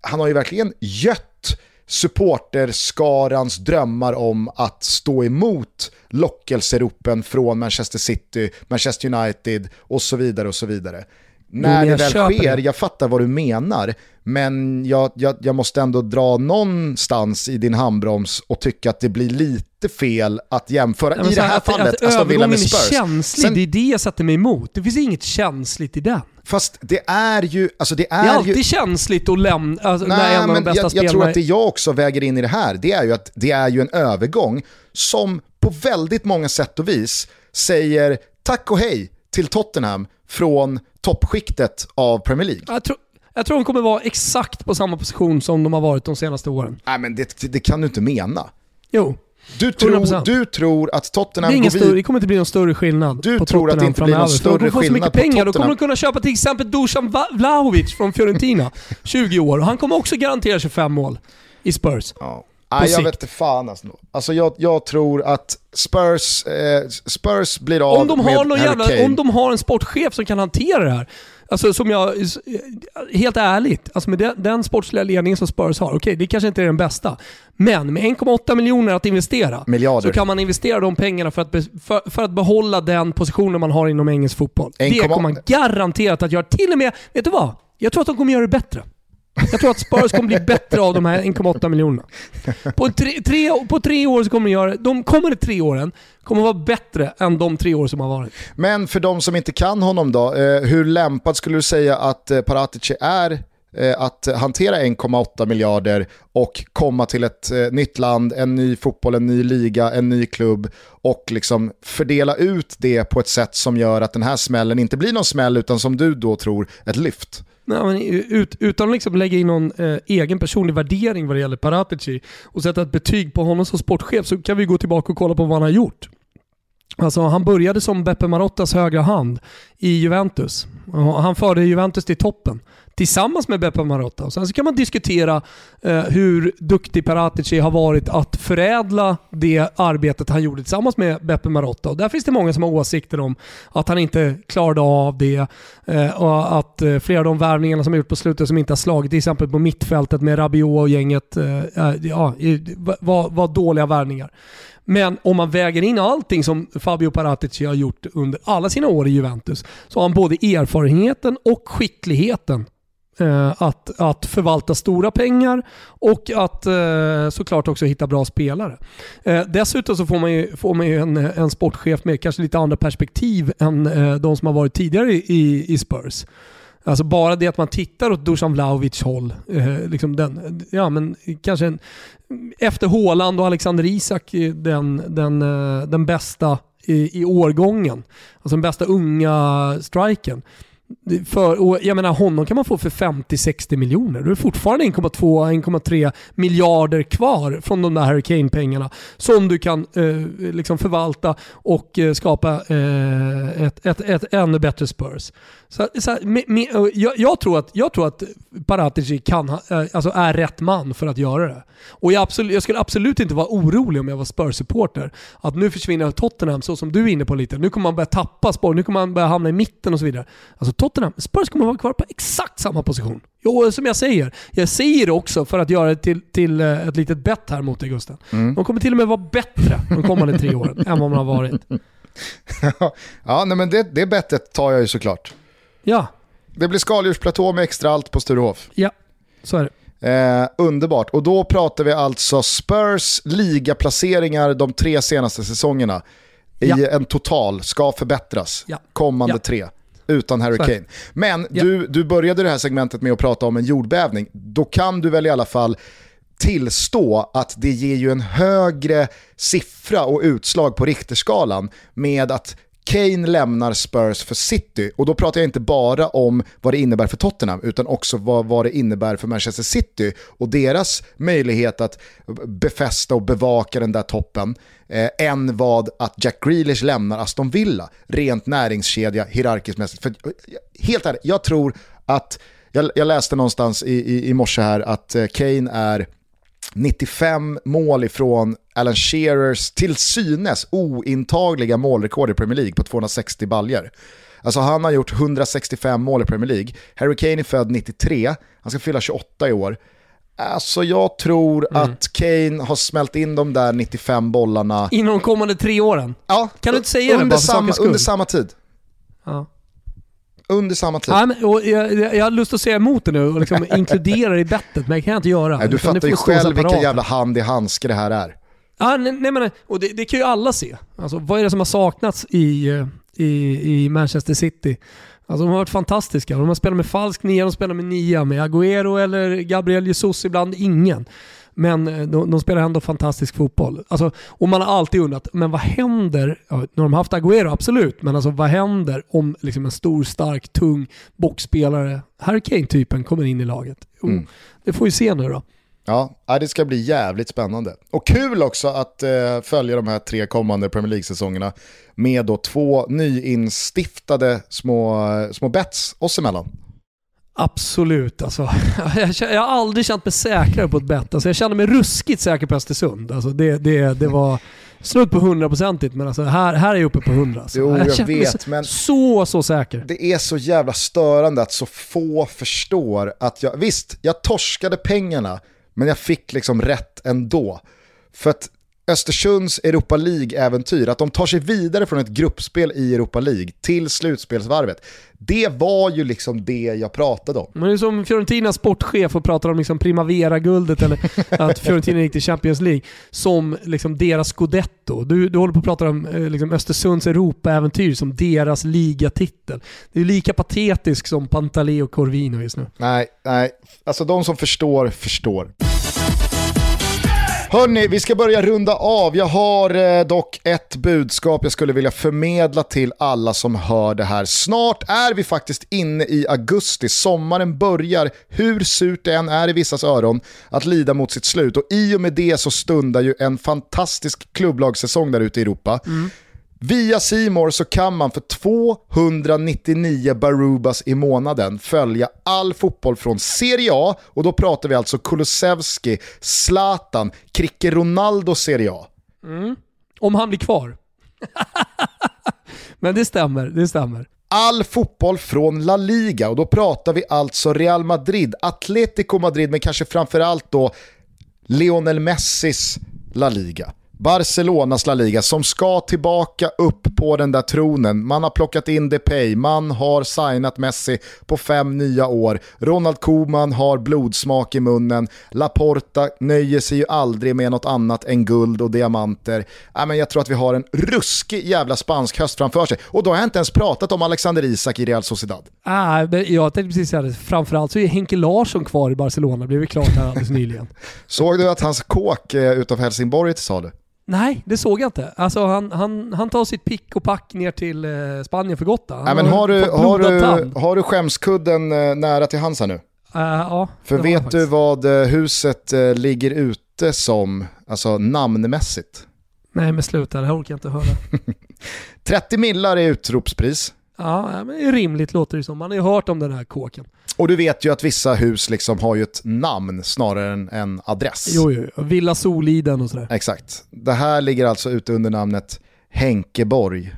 han har ju verkligen gött supporterskarans drömmar om att stå emot lockelseropen från Manchester City, Manchester United och så vidare och så vidare. När det väl sker, det. jag fattar vad du menar, men jag, jag, jag måste ändå dra någonstans i din handbroms och tycka att det blir lite fel att jämföra ja, i det här att, fallet att Aston Villa med Spurs. är känslig, Sen, det är det jag sätter mig emot. Det finns inget känsligt i den. Fast det är ju... Alltså det, är det är alltid ju... känsligt att lämna alltså, Nej, när en av de bästa jag, spelarna... Jag tror att det jag också väger in i det här, det är ju att det är ju en övergång som på väldigt många sätt och vis säger tack och hej till Tottenham från toppskiktet av Premier League. Jag tror, jag tror de kommer vara exakt på samma position som de har varit de senaste åren. Nej men det, det kan du inte mena. Jo. Du tror, du tror att Tottenham det, går större, det kommer inte bli någon större skillnad Du tror Tottenham att det inte blir någon större skillnad på Tottenham? Så mycket pengar, då kommer de kunna köpa till exempel Dusan Vlahovic från Fiorentina, 20 år. Och han kommer också garantera 25 mål i Spurs. Ja. Nej, jag vet inte fan alltså. alltså jag, jag tror att Spurs, eh, Spurs blir av om de har med jävla, Om de har en sportchef som kan hantera det här. Alltså som jag, helt ärligt, alltså med den, den sportsliga ledningen som Spurs har, okej okay, det kanske inte är den bästa. Men med 1,8 miljoner att investera Miljarder. så kan man investera de pengarna för att, be, för, för, att behålla den positionen man har inom engelsk fotboll. det kommer man garanterat att göra. Till och med, vet du vad? Jag tror att de kommer göra det bättre. Jag tror att Spurs kommer bli bättre av de här 1,8 miljonerna. På tre, tre, på tre år så kommer de göra, de kommande tre åren kommer vara bättre än de tre år som har varit. Men för de som inte kan honom då, eh, hur lämpad skulle du säga att eh, Paratici är eh, att hantera 1,8 miljarder och komma till ett nytt land, en ny fotboll, en ny liga, en ny klubb och liksom fördela ut det på ett sätt som gör att den här smällen inte blir någon smäll utan som du då tror ett lyft. Nej, men ut, utan att liksom lägga in någon eh, egen personlig värdering vad det gäller Paratici och sätta ett betyg på honom som sportchef så kan vi gå tillbaka och kolla på vad han har gjort. Alltså, han började som Beppe Marottas högra hand i Juventus. Han förde Juventus till toppen tillsammans med Beppe Marotta. Sen så kan man diskutera eh, hur duktig Paratici har varit att förädla det arbetet han gjorde tillsammans med Beppe Marotta. Och där finns det många som har åsikter om att han inte klarade av det eh, och att eh, flera av de värvningarna som har gjort på slutet som inte har slagit, till exempel på mittfältet med Rabiot och gänget, eh, ja, var, var dåliga värvningar. Men om man väger in allting som Fabio Paratici har gjort under alla sina år i Juventus så har han både erfarenheten och skickligheten Eh, att, att förvalta stora pengar och att eh, såklart också hitta bra spelare. Eh, dessutom så får man ju, får man ju en, en sportchef med kanske lite andra perspektiv än eh, de som har varit tidigare i, i Spurs. Alltså bara det att man tittar åt Dusan Vlahovic håll, eh, liksom den, ja, men kanske en, efter Håland och Alexander Isak eh, den, den, eh, den bästa i, i årgången. Alltså den bästa unga striken. För, och jag menar honom kan man få för 50-60 miljoner. Då är det fortfarande 1,2-1,3 miljarder kvar från de där Hurricane-pengarna som du kan eh, liksom förvalta och eh, skapa eh, ett, ett, ett ännu bättre Spurs. Så, så här, med, med, eh, jag, jag, tror att, jag tror att Paratici kan, eh, alltså är rätt man för att göra det. Och jag, absolut, jag skulle absolut inte vara orolig om jag var Spurs-supporter. Att nu försvinner Tottenham, så som du är inne på lite. Nu kommer man börja tappa spår, nu kommer man börja hamna i mitten och så vidare. Alltså Tottenham, Spurs kommer vara kvar på exakt samma position. Jo, som jag säger. Jag säger det också för att göra det till, till eh, ett litet bett här mot dig Gusten. Mm. De kommer till och med vara bättre de kommande tre åren än vad man har varit. ja, nej, men det, det bettet tar jag ju såklart. Ja. Det blir skaldjursplatå med extra allt på Sturehof. Ja, så är det. Eh, underbart. Och då pratar vi alltså Spurs ligaplaceringar de tre senaste säsongerna i ja. en total ska förbättras ja. kommande ja. tre utan Harry Kane. Men du, du började det här segmentet med att prata om en jordbävning. Då kan du väl i alla fall tillstå att det ger ju en högre siffra och utslag på Richterskalan med att Kane lämnar Spurs för City och då pratar jag inte bara om vad det innebär för Tottenham utan också vad, vad det innebär för Manchester City och deras möjlighet att befästa och bevaka den där toppen eh, än vad att Jack Grealish lämnar Aston Villa rent näringskedja hierarkiskt mässigt. För, eh, helt ärligt, jag tror att, jag, jag läste någonstans i, i, i morse här att eh, Kane är 95 mål ifrån Alan Shearers till synes ointagliga målrekord i Premier League på 260 baljer. Alltså han har gjort 165 mål i Premier League. Harry Kane är född 93, han ska fylla 28 i år. Alltså jag tror mm. att Kane har smält in de där 95 bollarna. Inom de kommande tre åren? Ja. Kan du inte säga under det bara samma, Under samma tid. Ja under samma tid. Ja, men, och jag, jag har lust att säga emot det nu och liksom inkludera det i bettet, men det kan jag inte göra. Nej, du fattar ju själv vilken jävla hand i handske det här är. Ja, nej, nej men, och det, det, kan ju alla se. Alltså, vad är det som har saknats i, i, i Manchester City? Alltså, de har varit fantastiska. De har spelat med falsk nia, de spelar med nia, med Agüero eller Gabriel Jesus, ibland ingen. Men eh, de, de, spelar ändå fantastisk fotboll. Alltså, och man har alltid undrat, men vad händer? Ja, nu har de haft Agüero, absolut, men alltså, vad händer om liksom, en stor, stark, tung boxspelare, Harry Kane-typen, kommer in i laget? Oh, mm. Det får vi se nu då. Ja, det ska bli jävligt spännande. Och kul också att eh, följa de här tre kommande Premier League-säsongerna med då två nyinstiftade små, små bets oss emellan. Absolut alltså. Jag, har aldrig känt mig säkrare på ett bett. Alltså, jag kände mig ruskigt säker på Östersund. Alltså, det, det, det var snudd på hundraprocentigt men alltså, här, här är jag uppe på hundra. Alltså. Jo, jag, jag vet, så, men så, så säker. Det är så jävla störande att så få förstår att jag, visst, jag torskade pengarna men jag fick liksom rätt ändå. För att Östersunds Europa League-äventyr, att de tar sig vidare från ett gruppspel i Europa League till slutspelsvarvet. Det var ju liksom det jag pratade om. Men det är som Fiorentinas sportchef och pratar om liksom Primavera-guldet eller att Fiorentina gick till Champions League som liksom deras scudetto. Du, du håller på att prata om eh, liksom Östersunds Europa-äventyr som deras ligatitel. Det är lika patetiskt som Pantaleo Corvino just nu. Nej, nej. Alltså de som förstår, förstår. Hörni, vi ska börja runda av. Jag har eh, dock ett budskap jag skulle vilja förmedla till alla som hör det här. Snart är vi faktiskt inne i augusti. Sommaren börjar, hur surt det än är i vissas öron, att lida mot sitt slut. Och i och med det så stundar ju en fantastisk klubblagssäsong där ute i Europa. Mm. Via Simor så kan man för 299 Barubas i månaden följa all fotboll från Serie A och då pratar vi alltså Kulusevski, Zlatan, Cricket Ronaldo Serie A. Om han blir kvar. Men det stämmer, det stämmer. all fotboll från La Liga och då pratar vi alltså Real Madrid, Atletico Madrid men kanske framförallt då Lionel Messis La Liga. Barcelonas La Liga som ska tillbaka upp på den där tronen. Man har plockat in Depay, man har signat Messi på fem nya år. Ronald Koeman har blodsmak i munnen. Laporta nöjer sig ju aldrig med något annat än guld och diamanter. Ja, men jag tror att vi har en ruskig jävla spansk höst framför sig. Och då har jag inte ens pratat om Alexander Isak i Real Sociedad. Ah, men jag tänkte precis säga det, framförallt så är Henke Larsson kvar i Barcelona, det blev ju klart här alldeles nyligen. Såg du att hans kåk eh, utav Helsingborg till salu? Nej, det såg jag inte. Alltså han, han, han tar sitt pick och pack ner till eh, Spanien för gott. Han Nej, men har, du, fått har, du, har du skämskudden eh, nära till hands här nu? Eh, ja, För har vet du vad huset ligger ute som, alltså namnmässigt? Nej men sluta, det här orkar jag inte höra. 30 millar är utropspris. Ja, ja, men det är rimligt låter det som. Man har ju hört om den här kåken. Och du vet ju att vissa hus liksom har ju ett namn snarare än en adress. Jo, jo. Villa Soliden och sådär. Exakt. Det här ligger alltså ute under namnet Henkeborg.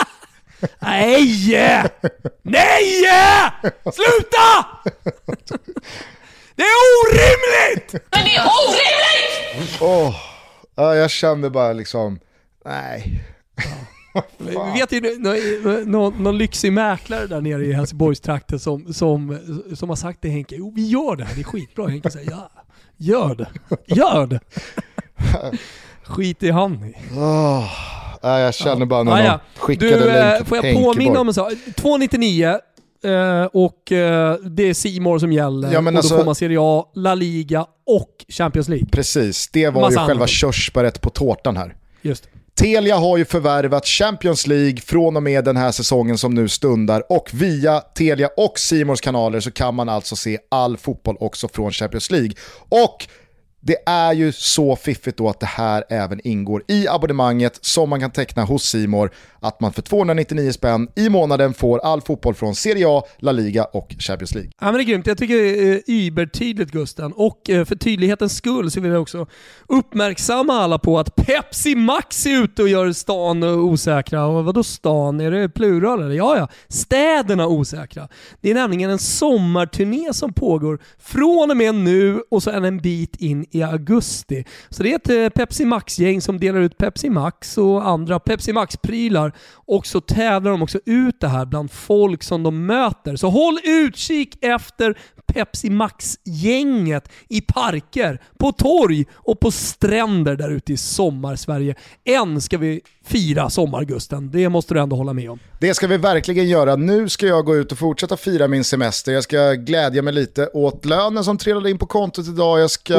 Nej! Nej! Sluta! Det är orimligt! Men det är orimligt! Åh, ja, jag kände bara liksom, nej. Vi vet ju någon, någon, någon lyxig mäklare där nere i Helsingborgstrakten som, som, som har sagt till Henke, jo vi gör det här, det är skitbra. Henke säger, ja, gör det. Gör det. Skit i han i. Åh, ja, jag känner bara när Ah, ja. skickade Du, eh, länk får jag Henkeborg. påminna om en sak? 299 eh, och eh, det är Simor som gäller. Ja, men och alltså- då får man Serie A, La Liga och Champions League. Precis, det var Massa ju själva körsbäret på tårtan här. Just Telia har ju förvärvat Champions League från och med den här säsongen som nu stundar och via Telia och Simors kanaler så kan man alltså se all fotboll också från Champions League. Och det är ju så fiffigt då att det här även ingår i abonnemanget som man kan teckna hos Simor att man för 299 spänn i månaden får all fotboll från Serie A, La Liga och Champions League. Ja, men det är grymt. Jag tycker det är eh, übertydligt Gusten. Och eh, för tydlighetens skull så vill jag också uppmärksamma alla på att Pepsi Max är ute och gör stan osäkra. Och vadå stan? Är det plural eller? Ja, ja. Städerna osäkra. Det är nämligen en sommarturné som pågår från och med nu och så är en bit in i augusti. Så det är ett eh, Pepsi Max-gäng som delar ut Pepsi Max och andra Pepsi Max-prylar och så tävlar de också ut det här bland folk som de möter. Så håll utkik efter Pepsi Max-gänget i parker, på torg och på stränder där ute i sommar-Sverige. Än ska vi fira sommargusten, det måste du ändå hålla med om. Det ska vi verkligen göra. Nu ska jag gå ut och fortsätta fira min semester. Jag ska glädja mig lite åt lönen som trillade in på kontot idag. Jag ska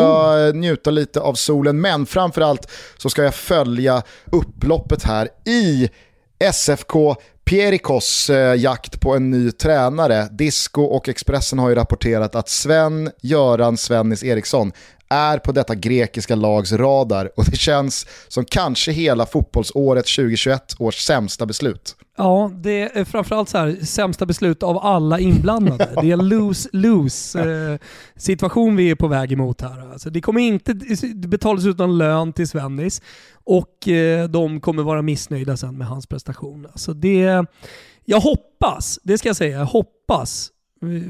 Eh, njuta lite av solen. Men framförallt så ska jag följa upploppet här i SFK Pierikos eh, jakt på en ny tränare. Disco och Expressen har ju rapporterat att Sven-Göran Svennis Eriksson är på detta grekiska lags radar och det känns som kanske hela fotbollsåret 2021 års sämsta beslut. Ja, det är framförallt så här, sämsta beslut av alla inblandade. Det är en lose-lose eh, situation vi är på väg emot här. Alltså, det kommer inte betalas ut någon lön till Svennis och eh, de kommer vara missnöjda sen med hans prestation. Alltså det, jag hoppas, det ska jag säga, jag hoppas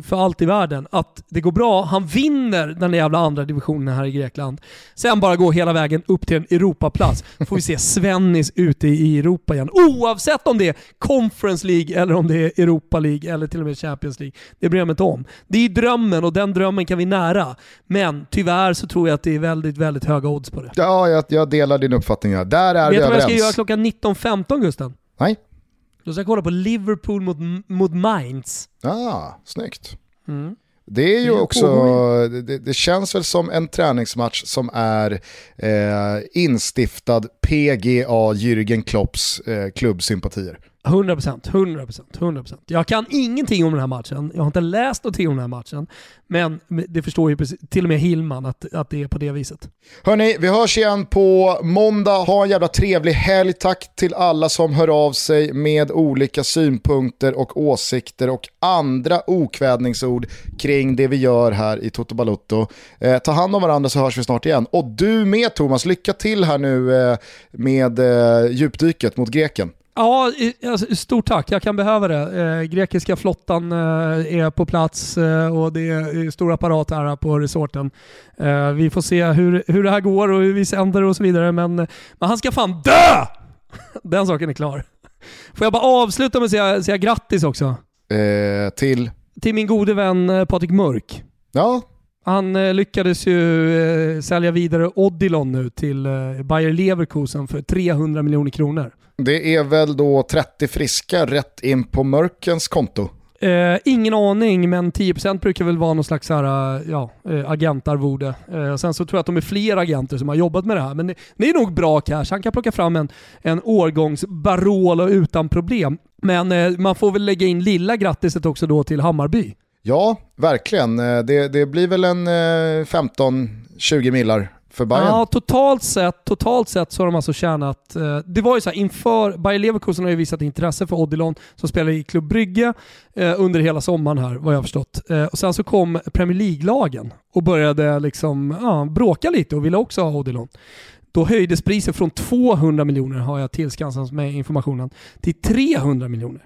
för allt i världen att det går bra. Han vinner den jävla andra divisionen här i Grekland. Sen bara gå hela vägen upp till en Europaplats. får vi se Svennis ute i Europa igen. Oavsett om det är Conference League eller om det är Europa League eller till och med Champions League. Det bryr jag mig inte om. Det är drömmen och den drömmen kan vi nära. Men tyvärr så tror jag att det är väldigt, väldigt höga odds på det. Ja, jag, jag delar din uppfattning. Där är Vet vi du vad jag överens. ska göra klockan 19.15 Gusten? Nej? Då ska jag kolla på Liverpool mot, mot Mainz. Ah, snyggt. Mm. Det är ju också, det, det känns väl som en träningsmatch som är eh, instiftad PGA Jürgen Klopps eh, klubbsympatier. 100%, 100%, 100%. Jag kan ingenting om den här matchen. Jag har inte läst någonting om den här matchen. Men det förstår ju precis, till och med Hillman att, att det är på det viset. Hörni, vi hörs igen på måndag. Ha en jävla trevlig helg. Tack till alla som hör av sig med olika synpunkter och åsikter och andra okvädningsord kring det vi gör här i Toto Balutto. Eh, ta hand om varandra så hörs vi snart igen. Och du med Thomas, lycka till här nu eh, med eh, djupdyket mot greken. Ja, alltså, stort tack. Jag kan behöva det. Eh, grekiska flottan eh, är på plats eh, och det är stor apparat här på resorten. Vi får se hur, hur det här går och hur vi sänder och så vidare, men, men han ska fan DÖ! Den saken är klar. Får jag bara avsluta med att säga, säga grattis också? Till? Till min gode vän Patrik Mörk. Ja, han eh, lyckades ju eh, sälja vidare Odilon nu till eh, Bayer Leverkusen för 300 miljoner kronor. Det är väl då 30 friska rätt in på Mörkens konto? Eh, ingen aning, men 10% brukar väl vara någon slags här, ja, agentarvode. Eh, sen så tror jag att de är fler agenter som har jobbat med det här. Men det, det är nog bra cash. Han kan plocka fram en, en årgångs Barolo utan problem. Men eh, man får väl lägga in lilla grattiset också då till Hammarby. Ja, verkligen. Eh, det, det blir väl en eh, 15-20 millar för Bayern? Ja, totalt sett, totalt sett så har de alltså tjänat... Eh, det var ju så här, inför... Bayer Leverkusen har ju visat intresse för Odilon som spelar i Klubb Brygge under hela sommaren här, vad jag har förstått. Och sen så kom Premier League-lagen och började liksom ja, bråka lite och ville också ha Odilon. Då höjdes priset från 200 miljoner, har jag tillskansat med informationen, till 300 miljoner.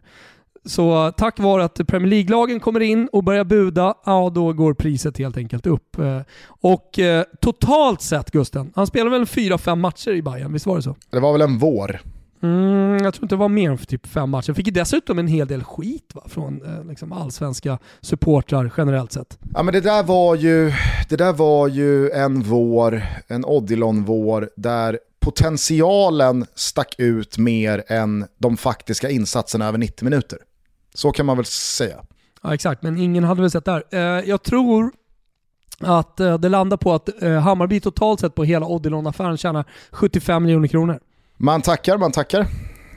Så tack vare att Premier League-lagen kommer in och börjar buda, ja då går priset helt enkelt upp. Eh, och eh, totalt sett Gusten, han spelade väl 4-5 matcher i Bayern, visst var det så? Det var väl en vår? Mm, jag tror inte det var mer än typ fem matcher. Fick ju dessutom en hel del skit va? från eh, liksom allsvenska supportrar generellt sett. Ja men det där var ju, det där var ju en vår, en Odilon-vår där potentialen stack ut mer än de faktiska insatserna över 90 minuter. Så kan man väl säga. Ja exakt, men ingen hade väl sett det här. Eh, jag tror att eh, det landar på att eh, Hammarby totalt sett på hela Odilon-affären tjänar 75 miljoner kronor. Man tackar, man tackar.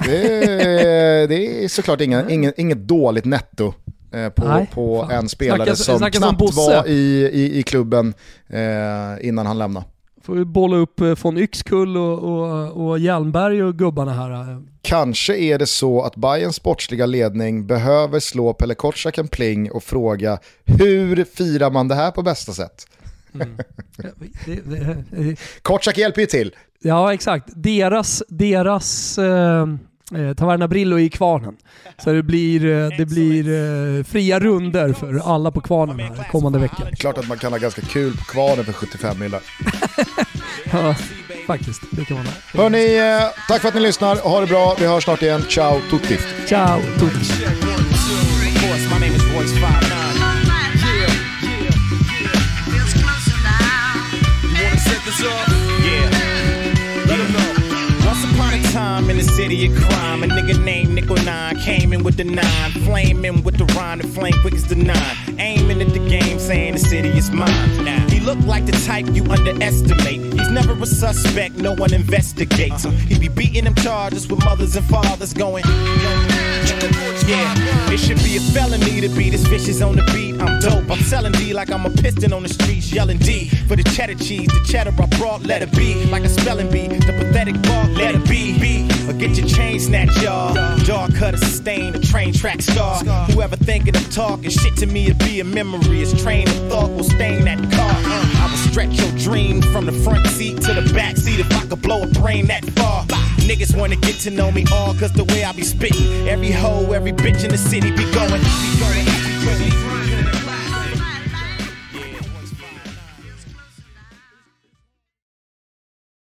Det är, det är såklart inga, inget, inget dåligt netto på, Nej, på en spelare snackas, som snackas knappt var i, i, i klubben eh, innan han lämnade. Får vi bolla upp von Yxkull och, och, och Hjelmberg och gubbarna här. Kanske är det så att Bayerns sportsliga ledning behöver slå Pelle Kotschack en pling och fråga hur firar man det här på bästa sätt? Mm. Kotschack hjälper ju till. Ja exakt. Deras, deras eh, eh Taverna Brillo i kvarnen. Så det blir, eh, det blir eh, fria runder för alla på kvarnen här kommande vecka. Klart att man kan ha ganska kul på kvarnen för 75 millar. ja faktiskt. Det kan man ha. Hörni, eh, tack för att ni lyssnar. Ha det bra. Vi hörs snart igen. Ciao tutti. Ciao tutti. Time in the city of crime. A nigga named Nickel Nine came in with the nine, flaming with the rhyme and flame quick as the nine. Aiming at the game, saying the city is mine. Now look like the type you underestimate. He's never a suspect, no one investigates him. He be beating them charges with mothers and fathers going. Yeah, it should be a felony to be this vicious on the beat. I'm dope. I'm selling D like I'm a piston on the streets, yelling D for the cheddar cheese. The cheddar I brought, let it be like a spelling bee. The pathetic bar, let it be. be. Or get your chain snatched, y'all. Dog cutter sustain a train track star. Whoever thinking of talking shit to me, it be a memory. His train of thought will stain that car. Stretch your dream from the front seat to the back seat if I could blow a brain that far. Niggas wanna get to know me all cause the way I be spitting. Every hoe, every bitch in the city be going. Be going, be going.